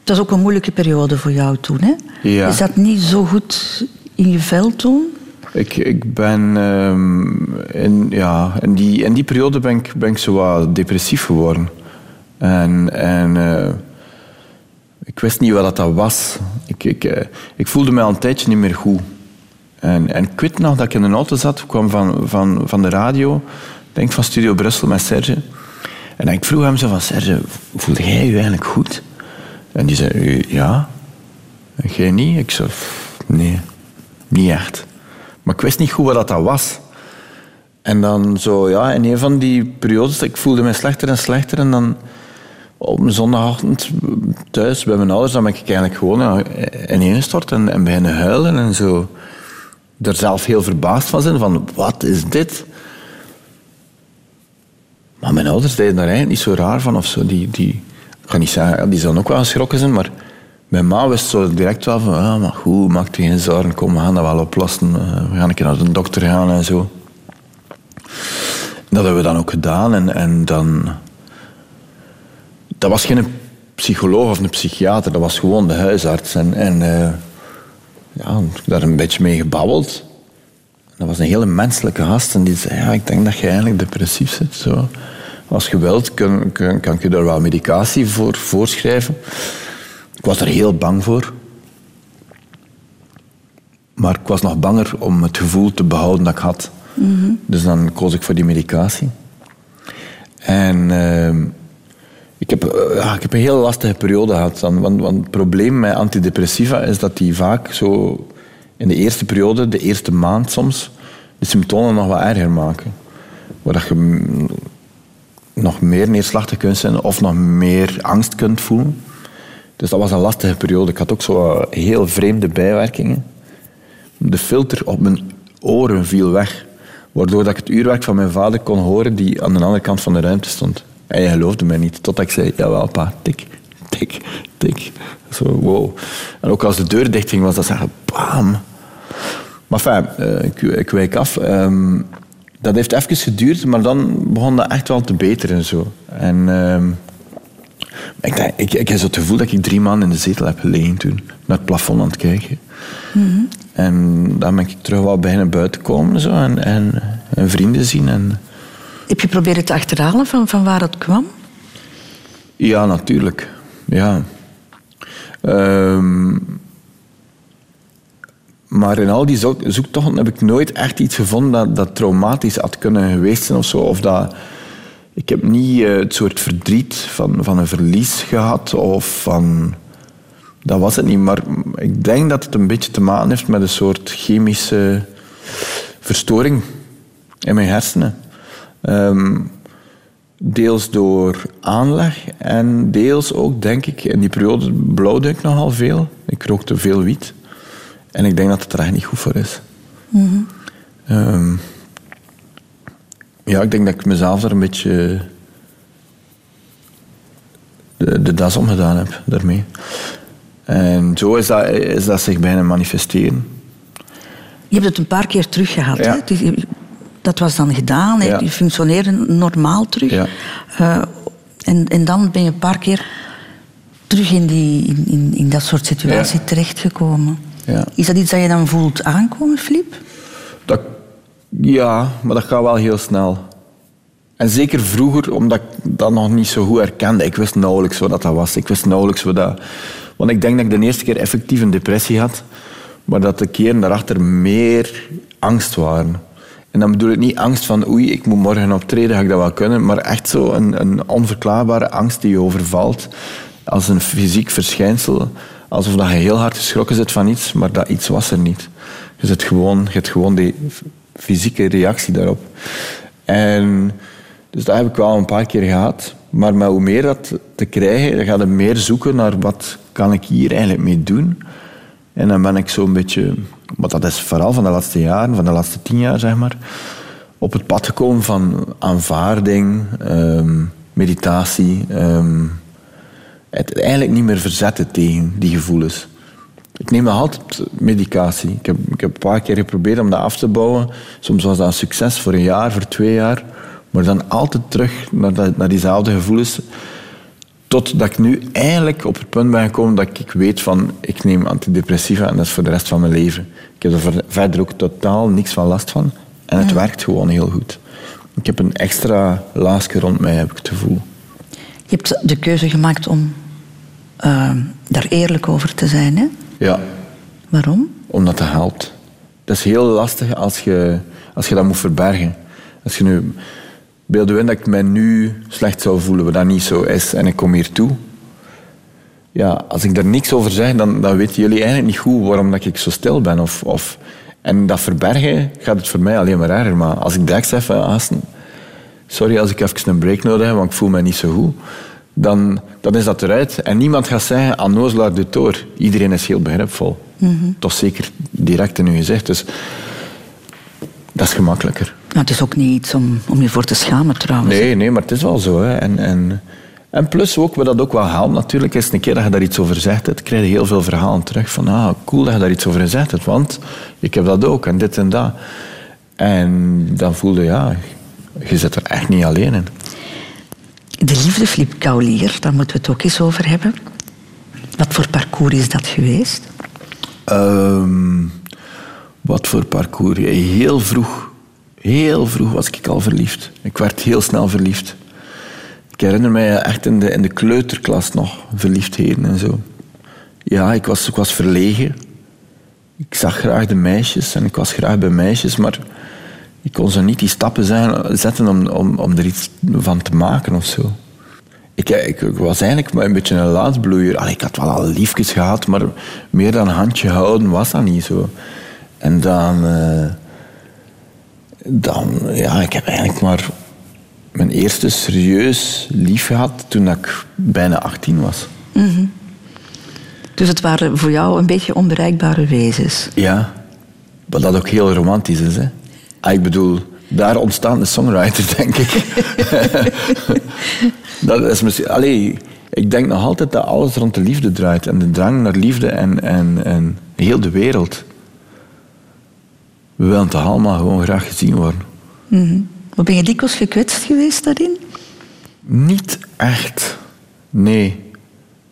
Het was ook een moeilijke periode voor jou toen, hè? Ja. Is dat niet zo goed in je vel toen? Ik, ik ben ehm, in, ja, in, die, in die periode ben ik, ben ik zo wat depressief geworden. En, en eh, ik wist niet wat dat, was. Ik, ik, eh, ik voelde me al een tijdje niet meer goed. En, en ik nog dat ik in een auto zat, ik kwam van, van, van de radio, denk van Studio Brussel met Serge. En ik vroeg hem zo van, Serge, voelde jij je eigenlijk goed? En die zei, ja. En jij niet? Ik zei, "Pff, nee, niet echt. Maar ik wist niet goed wat dat, was. En dan zo, ja, in een van die periodes, ik voelde me slechter en slechter. En dan op een zondagochtend thuis bij mijn ouders, dan ben ik eigenlijk gewoon ja, ineengestort en, en beginnen huilen en zo. Er zelf heel verbaasd van zijn, van wat is dit? Maar mijn ouders deden daar eigenlijk niet zo raar van of zo. Die, die, ik ga niet zeggen, die zullen ook wel geschrokken zijn, maar mijn ma wist zo direct wel van, ah, maar goed, maak je geen zorgen, kom, we gaan dat wel oplossen. Eh, We gaan een keer naar de dokter gaan en zo. Dat hebben we dan ook gedaan en, en dan... Dat was geen psycholoog of een psychiater, dat was gewoon de huisarts. En, en eh, ja, daar een beetje mee gebabbeld. Dat was een hele menselijke gast en die zei, ja, ik denk dat je eigenlijk depressief zit. Zo. Als je wilt, kan, kan, kan ik je daar wel medicatie voor voorschrijven. Ik was er heel bang voor. Maar ik was nog banger om het gevoel te behouden dat ik had. Dus dan koos ik voor die medicatie. En ehm, ik, heb, eh, ja, ik heb een heel lastige periode gehad. Dan, want, want het probleem met antidepressiva is dat die vaak zo in de eerste periode, de eerste maand soms, de symptomen nog wat erger maken. Waar je nog meer neerslachtig kunt zijn of nog meer angst kunt voelen. Dus dat was een lastige periode. Ik had ook zo heel vreemde bijwerkingen. De filter op mijn oren viel weg. Waardoor ik het uurwerk van mijn vader kon horen die aan de andere kant van de ruimte stond. En hij geloofde mij niet. Totdat ik zei, jawel pa, tik, tik, tik. Zo, wow. En ook als de deur dichtging was dat zeggen, bam. Maar fijn, eh, ik, ik wijk af. Ehm, dat heeft even geduurd, maar dan begon dat echt wel te beteren. Zo. En ehm, ik, denk, ik, ik heb zo het gevoel dat ik drie maanden in de zetel heb gelegen toen. Naar het plafond aan het kijken. En dan ben ik terug wel beginnen buiten komen zo, en, en, en vrienden zien. En, Heb je proberen te achterhalen van, van waar het kwam? ja, natuurlijk. Ja. Ehm, maar in al die zoek- zoektochten heb ik nooit echt iets gevonden dat, dat traumatisch had kunnen geweest zijn of zo. Of dat, ik heb niet eh, het soort verdriet van, van een verlies gehad of van... Dat was het niet, maar ik denk dat het een beetje te maken heeft met een soort chemische verstoring in mijn hersenen. Ehm, deels door aanleg en deels ook, denk ik, in die periode blauwde ik nogal veel. Ik rookte veel wiet. En ik denk dat het er echt niet goed voor is. Ehm, ja, ik denk dat ik mezelf daar een beetje de, de das om gedaan heb daarmee. En zo is dat, is dat zich bijna manifesteren. Je hebt het een paar keer teruggehad. Ja. Hè? Dat was dan gedaan? Ja. je functioneerde normaal terug. Ja. Eh, en, en dan ben je een paar keer terug in, die, in, in, in dat soort situatie terechtgekomen. Ja. Is dat iets dat je dan voelt aankomen, Filip? Ja, maar dat gaat wel heel snel. En zeker vroeger, omdat ik dat nog niet zo goed herkende. Ik wist nauwelijks wat dat was. Ik wist nauwelijks wat dat... Want ik denk dat ik de eerste keer effectief een depressie had, maar dat de keren daarachter meer angst waren. En dan bedoel ik niet angst van oei, ik moet morgen optreden, ga ik dat wel kunnen, maar echt zo een, een onverklaarbare angst die je overvalt als een fysiek verschijnsel. Alsof dat je heel hard geschrokken zit van iets, maar dat iets was er niet. Je, zit gewoon, je hebt gewoon die fysieke reactie daarop. En dus dat heb ik wel een paar keer gehad. Maar met hoe meer dat te krijgen, dan ga je meer zoeken naar wat kan ik hier eigenlijk mee doen. En dan ben ik zo'n beetje, maar dat is vooral van de laatste jaren, van de laatste tien jaar zeg maar, op het pad gekomen van aanvaarding, ehm, meditatie. ehm, het eigenlijk niet meer verzetten tegen die gevoelens. Ik neem nog altijd medicatie. Ik heb, ik heb een paar keer geprobeerd om dat af te bouwen. Soms was dat een succes voor een jaar, voor twee jaar. Maar dan altijd terug naar, dat, naar diezelfde gevoelens. Totdat ik nu eigenlijk op het punt ben gekomen dat ik weet van... Ik neem antidepressiva en dat is voor de rest van mijn leven. Ik heb er ver- verder ook totaal niks van last van. En het werkt gewoon heel goed. Ik heb een extra laasje rond mij, heb ik het gevoel. Je hebt de keuze gemaakt om eh, daar eerlijk over te zijn. Hè? Ja, Waarom? omdat dat helpt. Dat is heel lastig als je, als je dat moet verbergen. Als je nu... Beeld je in dat ik mij nu slecht zou voelen, wat dat niet zo is, en ik kom hier toe. Ja, als ik daar niks over zeg, dan, dan weten jullie eigenlijk niet goed waarom dat ik zo stil ben. Of, of, en dat verbergen gaat het voor mij alleen maar erger. Maar als ik direct zeg van, ah, sorry als ik even een break nodig heb, want ik voel me niet zo goed, dan, dan is dat eruit. En niemand gaat zeggen, Annozelaar doet door. Iedereen is heel begripvol. Toch zeker direct in uw gezicht. Dus dat is gemakkelijker. Nou, het is ook niet iets om, om je voor te schamen trouwens. Nee, nee, maar het is wel zo. Hè. En, en, en plus ook, wat dat ook wel helpt natuurlijk, is een keer dat je daar iets over zegt, hebt, krijg je heel veel verhalen terug van, ah, cool dat je daar iets over gezegd hebt, want ik heb dat ook en dit en dat. En dan voelde je, ja, je zit er echt niet alleen in. De liefde, Kaulier, daar moeten we het ook eens over hebben. Wat voor parcours is dat geweest? Ehm, wat voor parcours? Heel vroeg, heel vroeg was ik al verliefd. Ik werd heel snel verliefd. Ik herinner mij echt in de, in de kleuterklas nog verliefdheden en zo. Ja, ik was, ik was verlegen. Ik zag graag de meisjes en ik was graag bij meisjes, maar ik kon zo niet die stappen zijn, zetten om, om, om er iets van te maken of zo. Ik, ik, ik was eigenlijk maar een beetje een laatbloeier. Allee, ik had wel al liefjes gehad, maar meer dan een handje houden was dat niet zo. En dan, eh, dan, ja, ik heb eigenlijk maar mijn eerste serieus lief gehad toen ik bijna 18 was. Dus het waren voor jou een beetje onbereikbare wezens. Ja, wat dat ook heel romantisch is. Hè? Ah, ik bedoel, daar ontstaat de songwriter, denk ik. dat is misschien, allee, ik denk nog altijd dat alles rond de liefde draait. En de drang naar liefde en, en, en heel de wereld. We willen toch allemaal gewoon graag gezien worden. Maar ben je dikwijls gekwetst geweest daarin? Niet echt. Nee.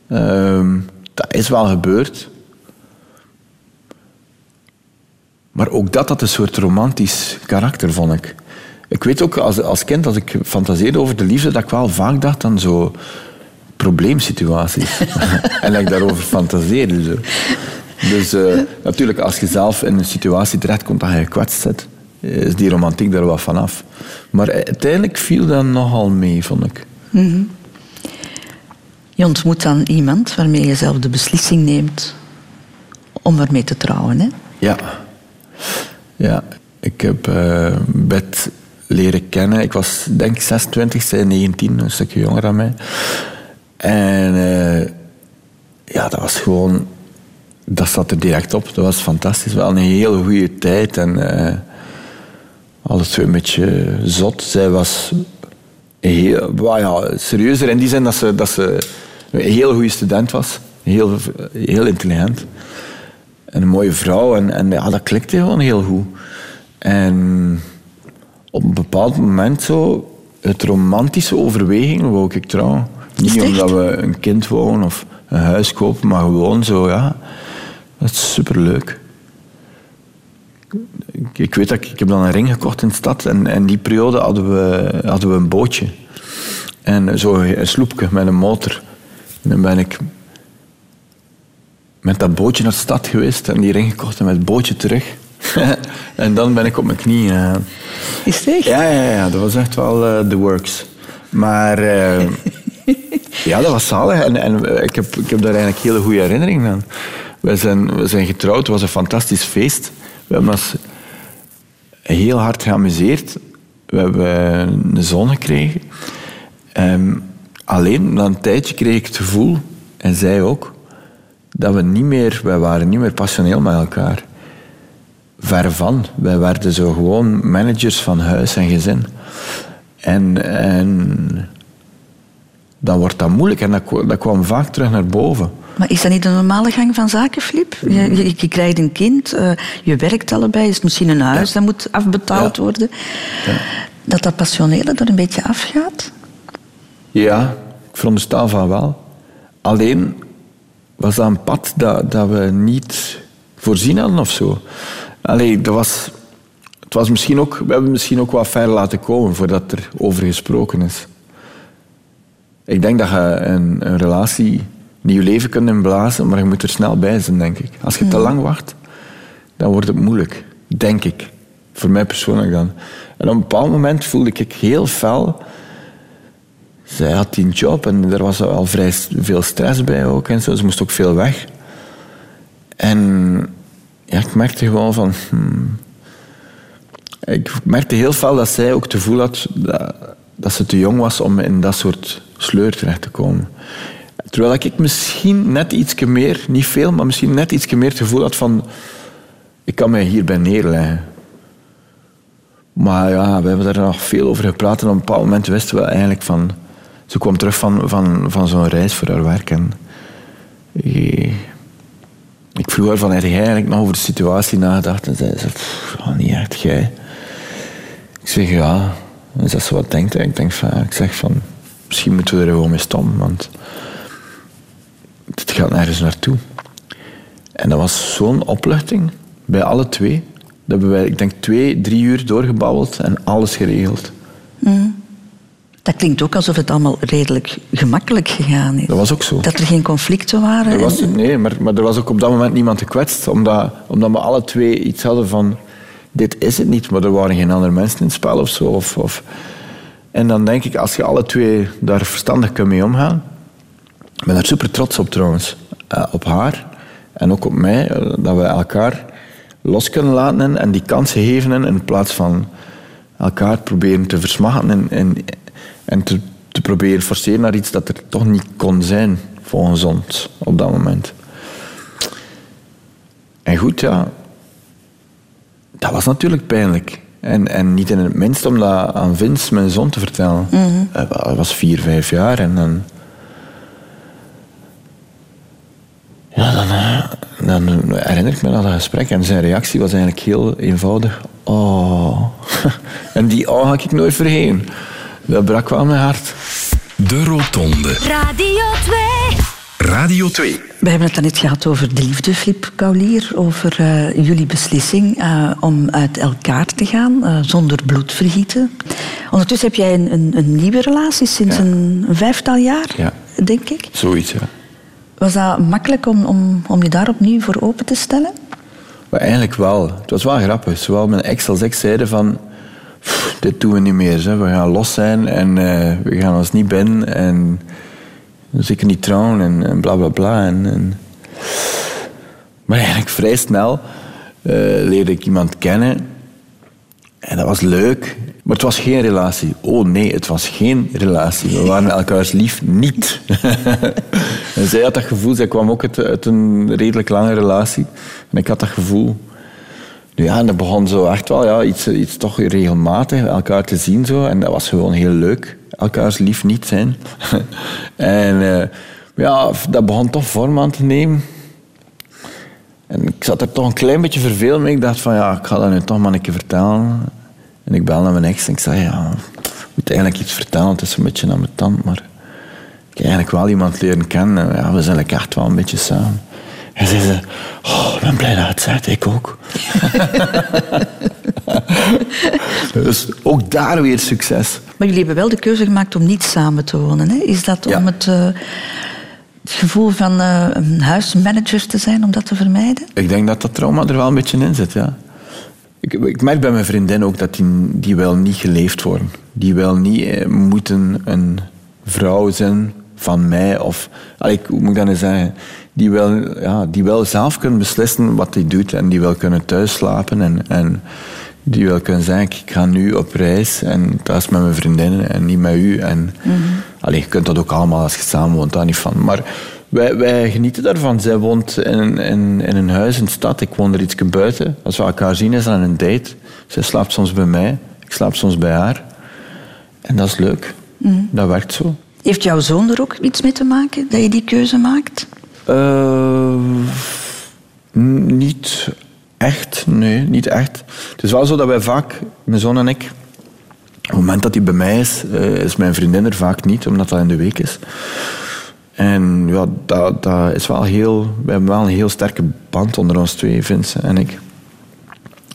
Ehm, dat is wel gebeurd. Maar ook dat had een soort romantisch karakter, vond ik. Ik weet ook als, als kind, als ik fantaseerde over de liefde, dat ik wel vaak dacht aan zo probleemsituaties. en dat ik daarover fantaseerde. Zo. Dus eh, natuurlijk, als je zelf in een situatie terechtkomt dat je gekwetst zit, is die romantiek daar wel vanaf. Maar uiteindelijk viel dat nogal mee, vond ik. Je ontmoet dan iemand waarmee je zelf de beslissing neemt om ermee te trouwen. Hè? Ja. Ja, ik heb eh Bert leren kennen. Ik was denk ik 26, zij 19, een stukje jonger dan mij. En eh, ja, dat was gewoon... Dat zat er direct op. Dat was fantastisch. Wel een hele goede tijd. En eh, alles twee een beetje zot. Zij was heel, ja, serieuzer in die zin dat ze, dat ze een heel goede student was. Heel, heel intelligent. En een mooie vrouw. En, en ja, dat klikte gewoon heel goed. En op een bepaald moment zo, het romantische overweging wou ik trouwen. Niet omdat we een kind wonen of een huis kopen, maar gewoon zo, ja. Dat is superleuk. Ik, ik weet dat ik, ik heb dan een ring gekocht in de stad en in die periode hadden we, hadden we een bootje. En zo een sloepje met een motor. En dan ben ik met dat bootje naar de stad geweest en die ring gekocht en met het bootje terug. en dan ben ik op mijn knieën. Is het echt? Ja, ja, ja, dat was echt wel eh, the works. Maar eh, ja, dat was zalig. En, en ik, heb, ik heb daar eigenlijk hele goede herinneringen aan. We zijn, we zijn getrouwd, het was een fantastisch feest. We hebben ons heel hard geamuseerd. We hebben een zoon gekregen. Ehm, Alleen na een tijdje kreeg ik het gevoel, en zij ook, dat we niet meer, wij waren niet meer passioneel met elkaar. Ver van. Wij werden zo gewoon managers van huis en gezin. En, en dan wordt dat moeilijk en dat, dat kwam vaak terug naar boven. Maar is dat niet de normale gang van zaken, Flip? Je, je, je krijgt een kind, uh, je werkt allebei, is misschien een huis dat moet afbetaald worden. Dat dat passionele er een beetje afgaat? Ja, ik veronderstel van wel. Alleen was dat een pad dat, dat we niet voorzien hadden of zo. Allee, dat was, het was misschien ook, we hebben misschien ook wat ver laten komen voordat er over gesproken is. Ik denk dat je een, een relatie nieuw leven kunt inblazen, maar je moet er snel bij zijn, denk ik. Als je te lang wacht, dan wordt het moeilijk. Denk ik. Voor mij persoonlijk dan. En op een bepaald moment voelde ik heel fel... Zij had die job en er was al vrij veel stress bij ook en zo. Ze moest ook veel weg. En ja, ik merkte gewoon van... Hmm, ik merkte heel fel dat zij ook het gevoel had dat, dat ze te jong was om in dat soort sleur terecht te komen. Terwijl ik misschien net iets meer, niet veel, maar misschien net iets meer het gevoel had van... Ik kan mij hierbij neerleggen. Maar ja, we hebben daar nog veel over gepraat. En op een bepaald moment wisten we eigenlijk van... Ze kwam terug van, van, van zo'n reis voor haar werk. En ik vroeg haar van, heb jij eigenlijk nog over de situatie nagedacht? En zei ze, oh, niet echt, jij. Ik zeg, ja. En ze zo wat denkt. Ik denk van, ik zeg van, misschien moeten we er gewoon mee stoppen. Want het gaat nergens naartoe. En dat was zo'n opluchting bij alle twee. Dat hebben wij, ik denk, twee, drie uur doorgebabbeld en alles geregeld. Mm. Dat klinkt ook alsof het allemaal redelijk gemakkelijk gegaan is. Dat was ook zo. Dat er geen conflicten waren. Er was, nee, maar, maar er was ook op dat moment niemand gekwetst. Omdat, omdat we alle twee iets hadden van... Dit is het niet, maar er waren geen andere mensen in het spel of zo. Of, of. En dan denk ik, als je alle twee daar verstandig kunt mee omgaan... Ik ben er super trots op trouwens. Uh, op haar en ook op mij. Uh, dat we elkaar los kunnen laten en die kansen geven in plaats van elkaar proberen te versmachten en, en, en te, te, proberen forceren naar iets dat er toch niet kon zijn volgens ons op dat moment. En goed, ja, dat was natuurlijk pijnlijk. En, en niet in het minst om dat aan Vince, mijn zoon, te vertellen. Mm -hmm. Hij was vier, vijf jaar en dan Ja, dan, eh, dan herinner ik me aan dat gesprek. En zijn reactie was eigenlijk heel eenvoudig. Oh. En die oh ga ik nooit vergeten. Dat brak wel mijn hart. De Rotonde. Radio 2. Radio 2. We hebben het net gehad over de liefde, Flip Kaulier. Over uh, jullie beslissing uh, om uit elkaar te gaan uh, zonder bloedvergieten. Ondertussen heb jij een, een, een nieuwe relatie sinds ja. een, een, vijftal jaar, ja. denk ik. Zoiets, ja. Was dat makkelijk om, om, om je daar opnieuw voor open te stellen? Maar eigenlijk wel. Het was wel grappig. Zowel mijn ex als ik zeiden van... Dit doen we niet meer. We gaan los zijn en uh, we gaan ons niet binnen. En zeker niet trouwen en, en bla bla bla. En, en... Maar eigenlijk vrij snel uh, leerde ik iemand kennen. En dat was leuk. Maar het was geen relatie. Oh nee, het was geen relatie. We waren elkaars lief niet. en zij had dat gevoel, zij kwam ook uit, uit, een redelijk lange relatie. En ik had dat gevoel. Ja, en dat begon zo echt wel ja, iets, iets toch regelmatig elkaar te zien. Zo. En dat was gewoon heel leuk. Elkaars lief niet zijn. en uh, ja, dat begon toch vorm aan te nemen. En ik zat er toch een klein beetje verveeld mee. Ik dacht van ja, ik ga dat nu toch maar een keer vertellen. En ik bel naar mijn ex en ik zei, ja, ik moet eigenlijk iets vertellen. Het is een beetje aan mijn tand, maar ik heb eigenlijk wel iemand leren kennen. Ja, we zijn echt wel een beetje samen. En zei ze, oh, ik ben blij dat het zegt, ik ook. dus ook daar weer succes. Maar jullie hebben wel de keuze gemaakt om niet samen te wonen. Hè? Is dat om het, uh, het, gevoel van uh, een huismanager te zijn, om dat te vermijden? Ik denk dat dat trauma er wel een beetje in zit, ja. Ik, ik, merk bij mijn vriendin ook dat die, die wel niet geleefd worden. Die wel niet eh, moeten een vrouw zijn van mij. Of, allee, hoe moet ik dat nu zeggen? Die wel, ja, die wel zelf kunnen beslissen wat hij doet. En die wel kunnen thuis slapen. En, en die wel kunnen zeggen, ik ga nu op reis. En dat is met mijn vriendinnen en niet met u. En mm -hmm. Allee, je kunt dat ook allemaal als je samen woont, daar niet van. Maar wij, wij genieten daarvan. Zij woont in, in, in een huis in de stad. Ik woon er iets buiten. Als we elkaar zien, is dat een date. Zij slaapt soms bij mij. Ik slaap soms bij haar. En dat is leuk. Dat werkt zo. Heeft jouw zoon er ook iets mee te maken, dat je die keuze maakt? Eh, niet echt, nee, niet echt. Het is wel zo dat wij vaak, mijn zoon en ik, op het moment dat hij bij mij is, eh, is mijn vriendin er vaak niet, omdat dat in de week is. En ja, dat, is wel heel, we hebben wel een heel sterke band onder ons twee, Vince en ik.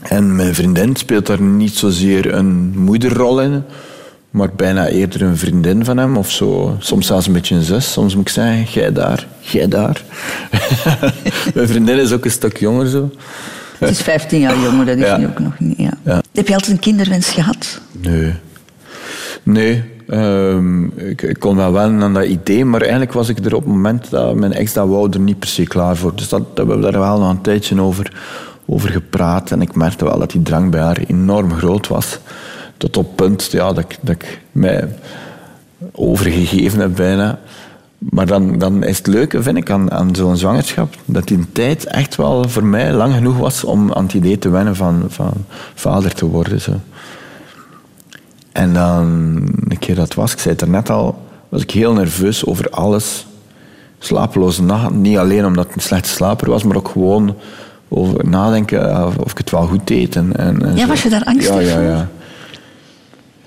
En mijn vriendin speelt daar niet zozeer een moederrol in, maar bijna eerder een vriendin van hem of zo. Soms zelfs een beetje een zus. Soms moet ik zeggen, jij daar, jij daar. mijn vriendin is ook een stuk jonger zo. Het is 15 jaar jonger, dat is Ja. nu ook nog niet. Ja. Ja. Heb je altijd een kinderwens gehad? Nee. Nee. ehm, ik, ik kon wel wennen aan dat idee, maar eigenlijk was ik er op het moment dat mijn ex dat wou er niet per se klaar voor. Dus dat, dat we hebben daar wel nog een tijdje over, over gepraat. En ik merkte wel dat die drang bij haar enorm groot was. Tot op het punt ja, dat, ik, dat ik mij overgegeven heb bijna. Maar dan, dan is het leuke, vind ik, aan, aan zo'n zwangerschap, dat die tijd echt wel voor mij lang genoeg was om aan het idee te wennen van, van vader te worden. Zo. En dan, een keer dat was, ik zei het er net al, was ik heel nerveus over alles. Slapeloze nachten, niet alleen omdat ik een slechte slaper was, maar ook gewoon over nadenken of, ik het wel goed deed. En, en, en Ja, zo. was je daar angstig ja, ja, voor? ja.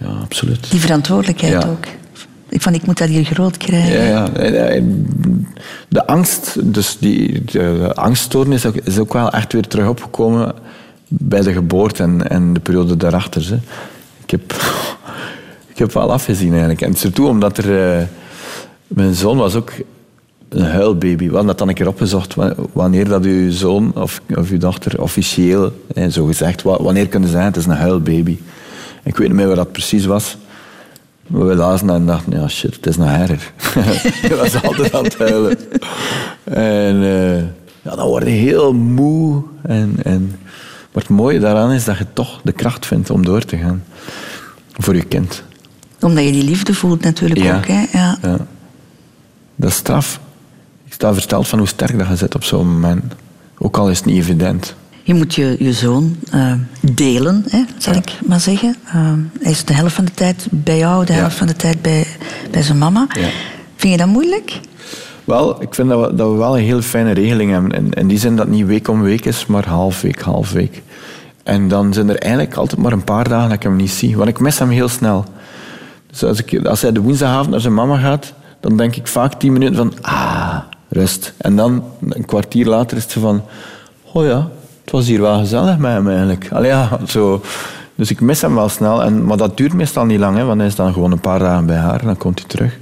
Ja, absoluut. Die verantwoordelijkheid Ja. ook. Ik van, ik moet dat hier groot krijgen. Ja, ja. En, De angst, dus die, de angststoornis is ook wel echt weer terug opgekomen bij de geboorte en, en de periode daarachter. Hè. Ik, heb, ik heb wel afgezien eigenlijk. En surtout omdat er... eh, mijn zoon was ook een huilbaby. We hadden dat dan een keer opgezocht. wa- Wanneer dat uw zoon of, of uw dochter officieel, eh, zo gezegd, wa- wanneer kunnen zijn, het is een huilbaby. Ik weet niet meer wat dat precies was. Maar we lazen en dachten, ja shit, het is nog erger. Hij was altijd aan het huilen. En eh, ja, dan word je heel moe. En, en, maar het mooie daaraan is dat je toch de kracht vindt om door te gaan. Voor je kind. Omdat je die liefde voelt natuurlijk Ja. ook. Hè? Ja. Ja. Dat is straf. Ik sta versteld van hoe sterk dat je zit op zo'n moment. Ook al is het niet evident. Je moet je, je zoon eh, delen, hè, zal Ja. ik maar zeggen. Eh, hij is de helft van de tijd bij jou, de Ja. helft van de tijd bij, bij zijn mama. Ja. Vind je dat moeilijk? Wel, ik vind dat we, dat we wel een heel fijne regeling hebben. In, in die zin dat het niet week om week is, maar half week, half week. En dan zijn er eigenlijk altijd maar een paar dagen dat ik hem niet zie. Want ik mis hem heel snel. Dus als, ik, als hij de woensdagavond naar zijn mama gaat, dan denk ik vaak tien minuten van, ah, rust. En dan een kwartier later is het van, oh ja, het was hier wel gezellig met hem eigenlijk. Allee, ja, zo. Dus ik mis hem wel snel. En, maar dat duurt meestal niet lang, hè, want hij is dan gewoon een paar dagen bij haar en dan komt hij terug.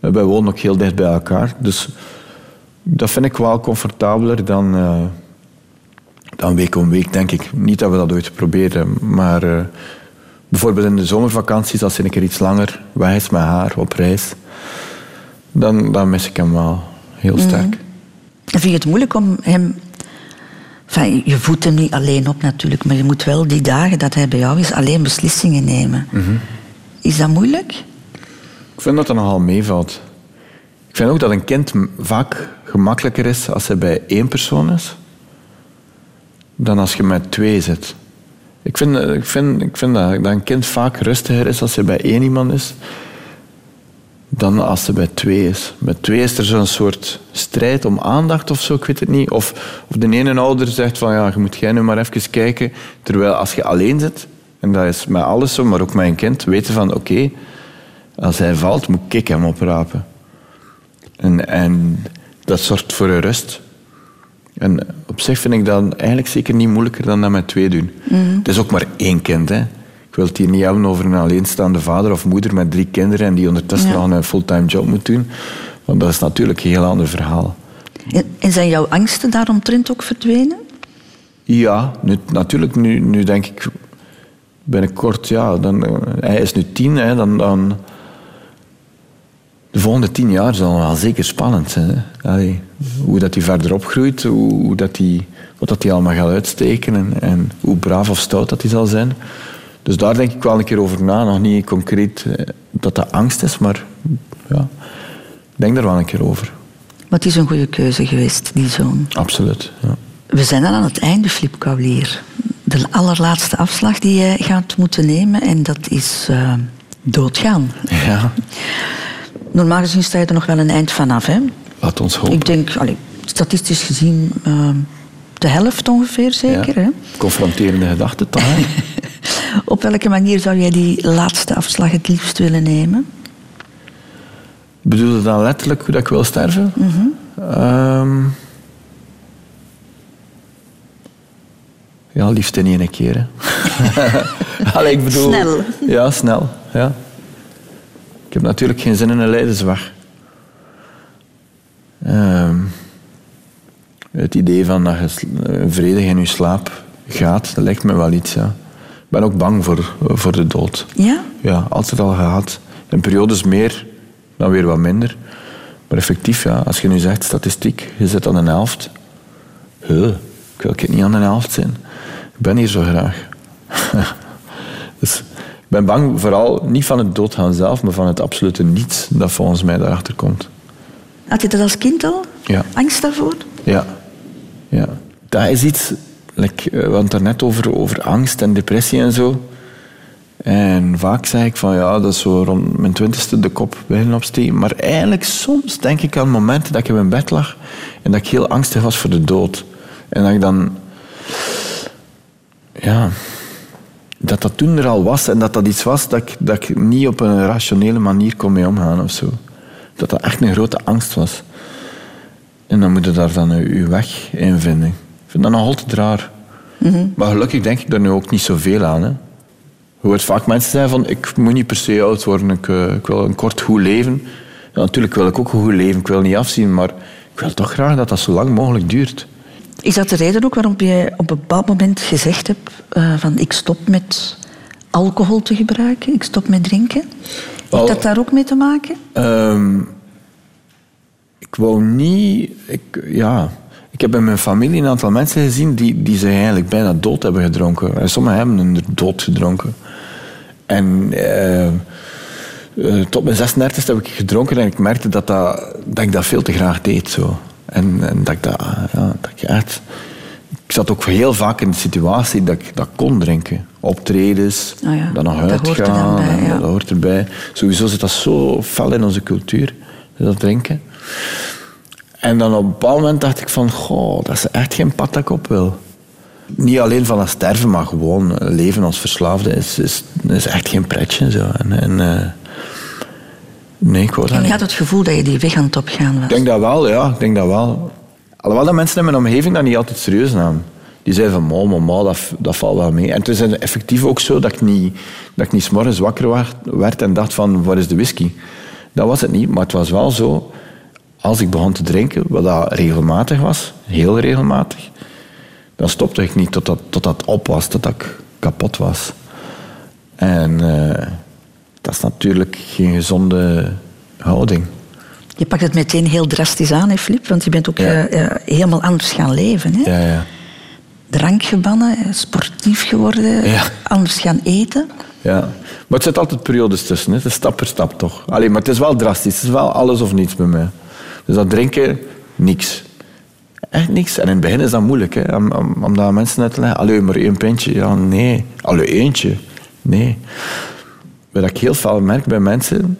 Eh, Wij wonen ook heel dicht bij elkaar. Dus dat vind ik wel comfortabeler dan, eh, dan week om week, denk ik. Niet dat we dat ooit proberen, maar eh, bijvoorbeeld in de zomervakanties, als een keer iets langer weg is met haar op reis, dan, dan mis ik hem wel heel sterk. En vind je het moeilijk om hem... Enfin, je hem niet alleen op natuurlijk, maar je moet wel die dagen dat hij bij jou is alleen beslissingen nemen. Is dat moeilijk? Ik vind dat dat nogal meevalt. Ik vind ook dat een kind vaak gemakkelijker is als hij bij één persoon is, dan als je met twee zit. Ik vind, eh, ik vind, ik vind dat, dat een kind vaak rustiger is als hij bij één iemand is, dan als hij bij twee is. Bij twee is er zo'n soort strijd om aandacht of zo, ik weet het niet. Of, of de ene ouder zegt van, ja, je moet jij nu maar even kijken. Terwijl als je alleen zit, en dat is met alles zo, maar ook met een kind, weten van, oké, als hij valt, moet ik hem oprapen. En, en dat zorgt voor een rust. En op zich vind ik dat eigenlijk zeker niet moeilijker dan dat met twee doen. Het is ook maar één kind. Hè. Ik wil het hier niet hebben over een alleenstaande vader of moeder met drie kinderen en die ondertussen Ja. nog een fulltime job moet doen. Want dat is natuurlijk een heel ander verhaal. En, zijn jouw angsten daaromtrent ook verdwenen? Ja, nu, natuurlijk. Nu, nu denk ik binnenkort, ja, dan, eh, hij is nu tien, hè, dan, dan. De volgende tien jaar zal wel zeker spannend zijn. Allee, hoe dat hij verder opgroeit, hoe, hoe dat hij, wat dat hij allemaal gaat uitsteken en, en hoe braaf of stout dat hij zal zijn. Dus daar denk ik wel een keer over na. Nog niet concreet eh, dat dat angst is, maar ja. Ik denk daar wel een keer over. Maar het is een goede keuze geweest, die zoon. Absoluut. Ja. We zijn dan aan het einde, Flip Kaulier. De allerlaatste afslag die jij gaat moeten nemen, en dat is eh, doodgaan. ja, Normaal gezien sta je er nog wel een eind vanaf, hè? laat ons hopen. Ik denk, allee, statistisch gezien, eh, de helft ongeveer zeker, Ja. hè? Confronterende gedachten toch? Op welke manier zou jij die laatste afslag het liefst willen nemen? Bedoel je dan letterlijk hoe dat ik wil sterven? Ehm, ja, liefst in één keer. Hè. Allee, ik bedoel, Snel. Ja, snel. Ja. Ik heb natuurlijk geen zin in een leidersweg. Ehm, het idee van dat je eh, vredig in je slaap gaat, dat lijkt me wel iets. Ja. Ik ben ook bang voor, voor de dood. Ja? Ja, altijd al gehad. In periodes meer, dan weer wat minder. Maar effectief, ja, als je nu zegt statistiek, je zit aan een helft. Huh, ik wil niet aan een helft zijn. Ik ben hier zo graag. dus ik ben bang vooral niet van het doodgaan zelf, maar van het absolute niets dat volgens mij daarachter komt. Had je dat als kind al? Ja. Angst daarvoor? Ja. ja. Dat is iets... Like, eh, we hadden het daarnet over, over angst en depressie en zo. En vaak zeg ik van ja, dat is zo rond mijn twintigste de kop beginnen opsteken. Maar eigenlijk soms denk ik aan momenten dat ik in mijn bed lag en dat ik heel angstig was voor de dood. En dat ik dan... Ja... Dat dat toen er al was en dat dat iets was dat ik, dat ik niet op een rationele manier kon mee omgaan of zo. Dat dat echt een grote angst was. En dan moet je daar dan je je weg in vinden. Vind dat nog altijd raar. Maar gelukkig denk ik daar nu ook niet zoveel aan. Hè. Je hoort vaak mensen zeggen van, ik moet niet per se oud worden, ik, eh, ik wil een kort goed leven. Ja, natuurlijk wil ik ook een goed leven, ik wil niet afzien, maar ik wil toch graag dat dat zo lang mogelijk duurt. Is dat de reden ook waarom je op een bepaald moment gezegd hebt eh, van ik stop met alcohol te gebruiken, ik stop met drinken? Wel- Heeft dat daar ook mee te maken? Ehm, ik wou niet... Ik, ja, ik heb in mijn familie een aantal mensen gezien die, die zich eigenlijk bijna dood hebben gedronken. En sommigen hebben hun dood gedronken. En eh, eh, tot mijn 36 heb ik gedronken en ik merkte dat, dat, dat ik dat veel te graag deed. Zo. En, en dat ik dat, ja, dat ik echt... Ik zat ook heel vaak in de situatie dat ik dat kon drinken. Optredens, ja, dan nog dat hoort uitgaan. bij, ja. Dat hoort erbij. Sowieso zit dat zo fel in onze cultuur, dat drinken. En dan op een bepaald moment dacht ik van, goh, dat is echt geen pad dat ik op wil. Niet alleen van het sterven, maar gewoon leven als verslaafde is, is, is echt geen pretje. Zo. En, en, eh, nee, ik dat En je had het gevoel dat je die weg aan het opgaan was. Ik denk dat wel, ja. Ik denk dat wel. Alhoewel dat mensen in mijn omgeving dat niet altijd serieus namen. Die zeiden van, mama, mama, dat, dat valt wel mee. En het is effectief ook zo dat ik niet, dat ik niet 's morgens wakker werd, werd en dacht van, waar is de whisky? Dat was het niet, maar het was wel zo... Als ik begon te drinken, wat dat regelmatig was, heel regelmatig, dan stopte ik niet totdat, totdat op was, totdat ik kapot was. En eh, dat is natuurlijk geen gezonde houding. Je pakt het meteen heel drastisch aan, hè, Flip? Want je bent ook Ja. eh, eh, helemaal anders gaan leven. Hè? Ja, ja. Drank gebannen, sportief geworden, Ja. anders gaan eten. Ja, maar het zit altijd periodes tussen. Hè. Het is stap per stap toch. Allee, maar het is wel drastisch. Het is wel alles of niets bij mij. Dus dat drinken, niks. Echt niks. En in het begin is dat moeilijk. Hè. Om, om, om dat aan mensen uit te leggen. Allee, maar één pintje. Ja, nee. Allee, eentje. Nee. Wat ik heel veel merk bij mensen...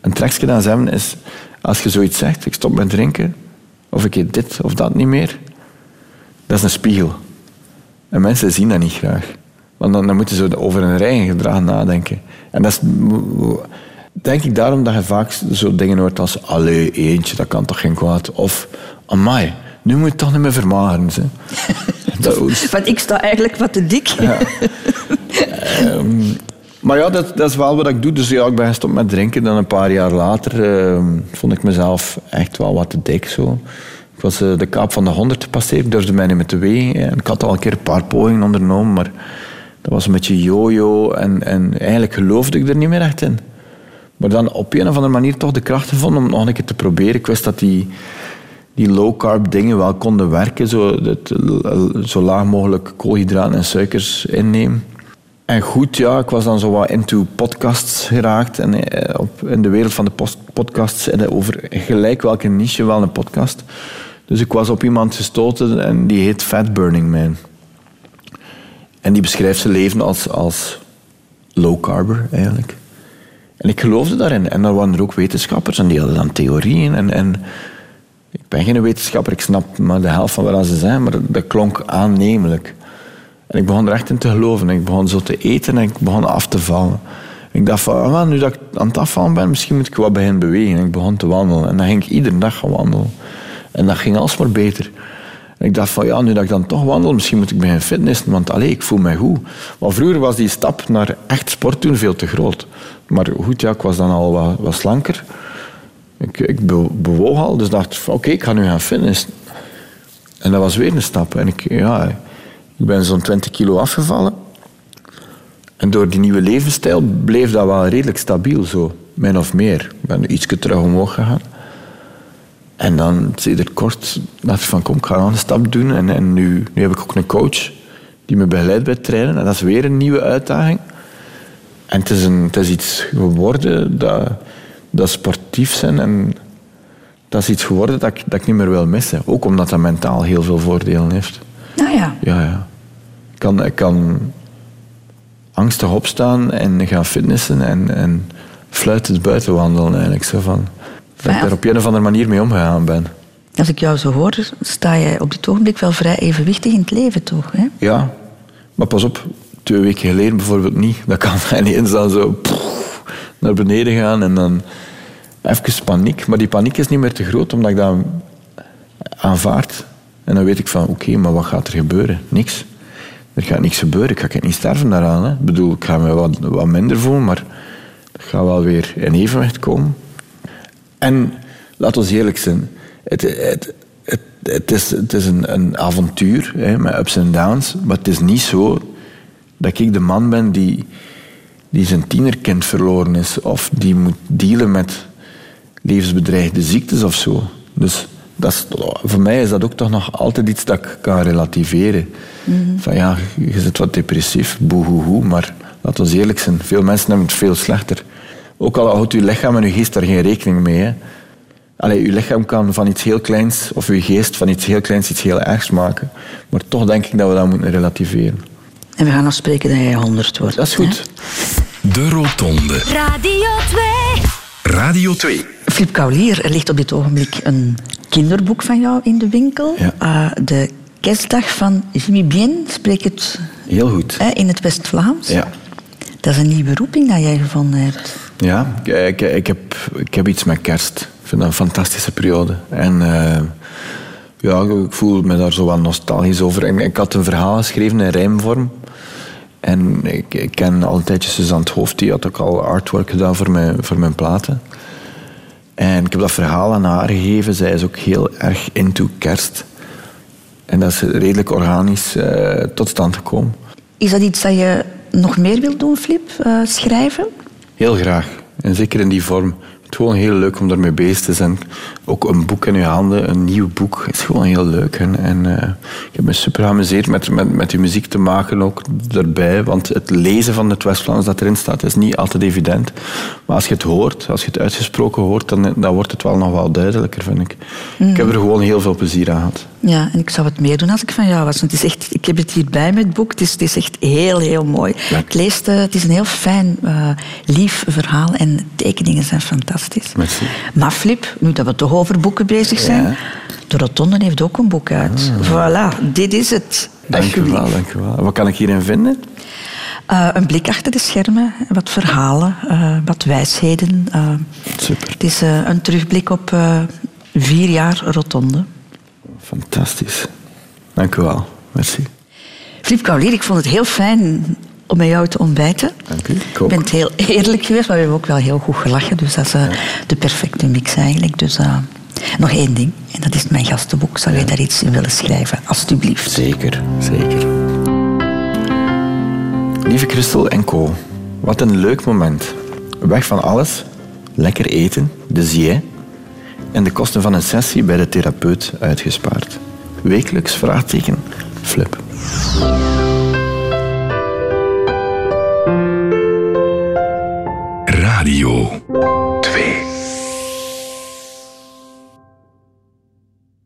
Een trekje dat ze hebben is... Als je zoiets zegt, ik stop met drinken... Of ik eet dit of dat niet meer... Dat is een spiegel. En mensen zien dat niet graag. Want dan, dan moeten ze over hun eigen gedrag nadenken. En dat is denk ik daarom dat je vaak zo dingen hoort als allee, eentje, dat kan toch geen kwaad. Of amai, nu moet je toch niet meer vermageren. Dat, Want ik sta eigenlijk wat te dik. maar ja, dat, dat is wel wat ik doe. Dus ja, ik ben gestopt met drinken. Dan een paar jaar later eh, vond ik mezelf echt wel wat te dik. Zo. Ik was eh, de kaap van de 100 gepasseerd. Ik durfde mij niet meer te wegen. En ik had al een keer een paar pogingen ondernomen. Maar dat was een beetje yo-yo. En, en eigenlijk geloofde ik er niet meer echt in. Maar dan op een of andere manier toch de kracht gevonden om nog een keer te proberen. Ik wist dat die, die low-carb dingen wel konden werken. Zo, het, zo laag mogelijk koolhydraten en suikers innemen. En goed, ja, ik was dan zo wat into podcasts geraakt. En eh, op, in de wereld van de podcasts en over gelijk welke niche wel een podcast. Dus ik was op iemand gestoten en die heet Fat Burning Man. En die beschrijft zijn leven als, als low carber eigenlijk. En ik geloofde daarin. En daar waren er ook wetenschappers en die hadden dan theorieën. En, en ik ben geen wetenschapper, ik snap maar de helft van wat ze zijn, maar dat, klonk aannemelijk. En ik begon er echt in te geloven. En ik begon zo te eten en ik begon af te vallen. En ik dacht van, ah, nu dat ik aan het afvallen ben, misschien moet ik wat beginnen bewegen. En ik begon te wandelen. En dan ging ik iedere dag gaan wandelen. En dat ging alsmaar beter. Ik dacht van, ja, nu dat ik dan toch wandel, misschien moet ik beginnen fitnessen, want allee, ik voel mij goed. Maar vroeger was die stap naar echt sport doen veel te groot. Maar goed, ja, ik was dan al wat, wat slanker. Ik, ik be- bewoog al, dus dacht oké, ik ga nu gaan fitnessen. En dat was weer een stap. En ik, ja, ik ben zo'n 20 kilo afgevallen. En door die nieuwe levensstijl bleef dat wel redelijk stabiel, zo, min of meer. Ik ben iets terug omhoog gegaan. En dan er kort dacht ik van kom, ik ga nog een stap doen. En, en nu, nu heb ik ook een coach die me begeleidt bij het trainen. En dat is weer een nieuwe uitdaging. En het is, een, het is iets geworden dat, dat sportief zijn. En dat is iets geworden dat ik, dat ik niet meer wil missen. Ook omdat dat mentaal heel veel voordelen heeft. Nou ja, Ja, ja. Ik kan, ik kan angstig opstaan en gaan fitnessen en, en fluitend buiten wandelen eigenlijk. Zo van, dat ik daar op een of andere manier mee omgegaan ben. als ik jou zo hoor, sta jij op dit ogenblik wel vrij evenwichtig in het leven, toch? Hè? Ja, maar pas op, twee weken geleden bijvoorbeeld niet. Dat kan ineens dan zo naar beneden gaan en dan even paniek. Maar die paniek is niet meer te groot, omdat ik dat aanvaard. En dan weet ik van, oké, maar wat gaat er gebeuren? Niks. Er gaat niks gebeuren. Ik ga niet sterven daaraan. Hè. Ik bedoel, ik ga me wat, wat minder voelen, maar het gaat wel weer in evenwicht komen. En laat ons eerlijk zijn. Het, het, het, het is, het is een, een avontuur hè, met ups en downs. Maar het is niet zo dat ik de man ben die, die zijn tienerkind verloren is. Of die moet dealen met levensbedreigende ziektes of zo. Dus dat is, voor mij is dat ook toch nog altijd iets dat ik kan relativeren. Van ja, je zit wat depressief, boehoehoe. Maar laten we eerlijk zijn, veel mensen hebben het veel slechter. Ook al houdt uw lichaam en uw geest daar geen rekening mee. Hè. Allee, uw lichaam kan van iets heel kleins, of uw geest van iets heel kleins iets heel ergs maken. Maar toch denk ik dat we dat moeten relativeren. En we gaan afspreken dat jij 100 wordt. Dat is goed. De Rotonde. Radio 2. Radio 2. Flip Kaulier, er ligt op dit ogenblik een kinderboek van jou in de winkel. Ja. Eh, de kerstdag van Jimmy Bien, spreek het Heel goed. hè, in het West-Vlaams. Ja. Dat is een nieuwe roeping dat jij gevonden hebt. Ja, ik, heb, ik heb iets met kerst. Ik vind dat een fantastische periode. En eh, ja, ik voel me daar zo wel nostalgisch over. Ik had een verhaal geschreven in rijmvorm. En ik, ken al een tijdje Suzanne Hoofd, die had ook al artwork gedaan voor mijn, voor mijn platen. En ik heb dat verhaal aan haar gegeven. Zij is ook heel erg into kerst. En dat is redelijk organisch eh, tot stand gekomen. Is dat iets dat je nog meer wilt doen, Flip? Eh, schrijven? Heel graag. En zeker in die vorm. Het is gewoon heel leuk om daarmee bezig te zijn. Ook een boek in je handen, een nieuw boek, is gewoon heel leuk. En, en eh, ik heb me super geamuseerd met, met, met die muziek te maken ook erbij. Want het lezen van het West-Vlaams dat erin staat, is niet altijd evident. Maar als je het hoort, als je het uitgesproken hoort, dan, dan wordt het wel nog wel duidelijker, vind ik. Ik heb er gewoon heel veel plezier aan gehad. Ja, en ik zou het meer doen als ik van jou was. Want het is echt, ik heb het hierbij met het boek. Het is, het is echt heel, heel mooi. Ja. Het, is een heel fijn, eh, lief verhaal. En de tekeningen zijn fantastisch. Merci. Maar Flip, nu dat we toch over boeken bezig zijn... Ja. De Rotonde heeft ook een boek uit. Voilà, dit is het. Dank u wel, Alsjeblieft. dank u wel. Wat kan ik hierin vinden? Eh, een blik achter de schermen, wat verhalen, eh, wat wijsheden. Super. het is een terugblik op vier jaar Rotonde. Fantastisch. Dank u wel. Merci. Flip Kaulier, ik vond het heel fijn om met jou te ontbijten. Dank u. Ik ook. ben heel eerlijk geweest, maar we hebben ook wel heel goed gelachen. Dus dat is eh, de perfecte mix eigenlijk. Dus eh, nog één ding, en dat is mijn gastenboek. Zou jij daar iets in willen schrijven, alstublieft? Zeker, zeker. Lieve Christel en Co, wat een leuk moment. Weg van alles, lekker eten, de zie en de kosten van een sessie bij de therapeut uitgespaard. Wekelijks vraagteken, flip.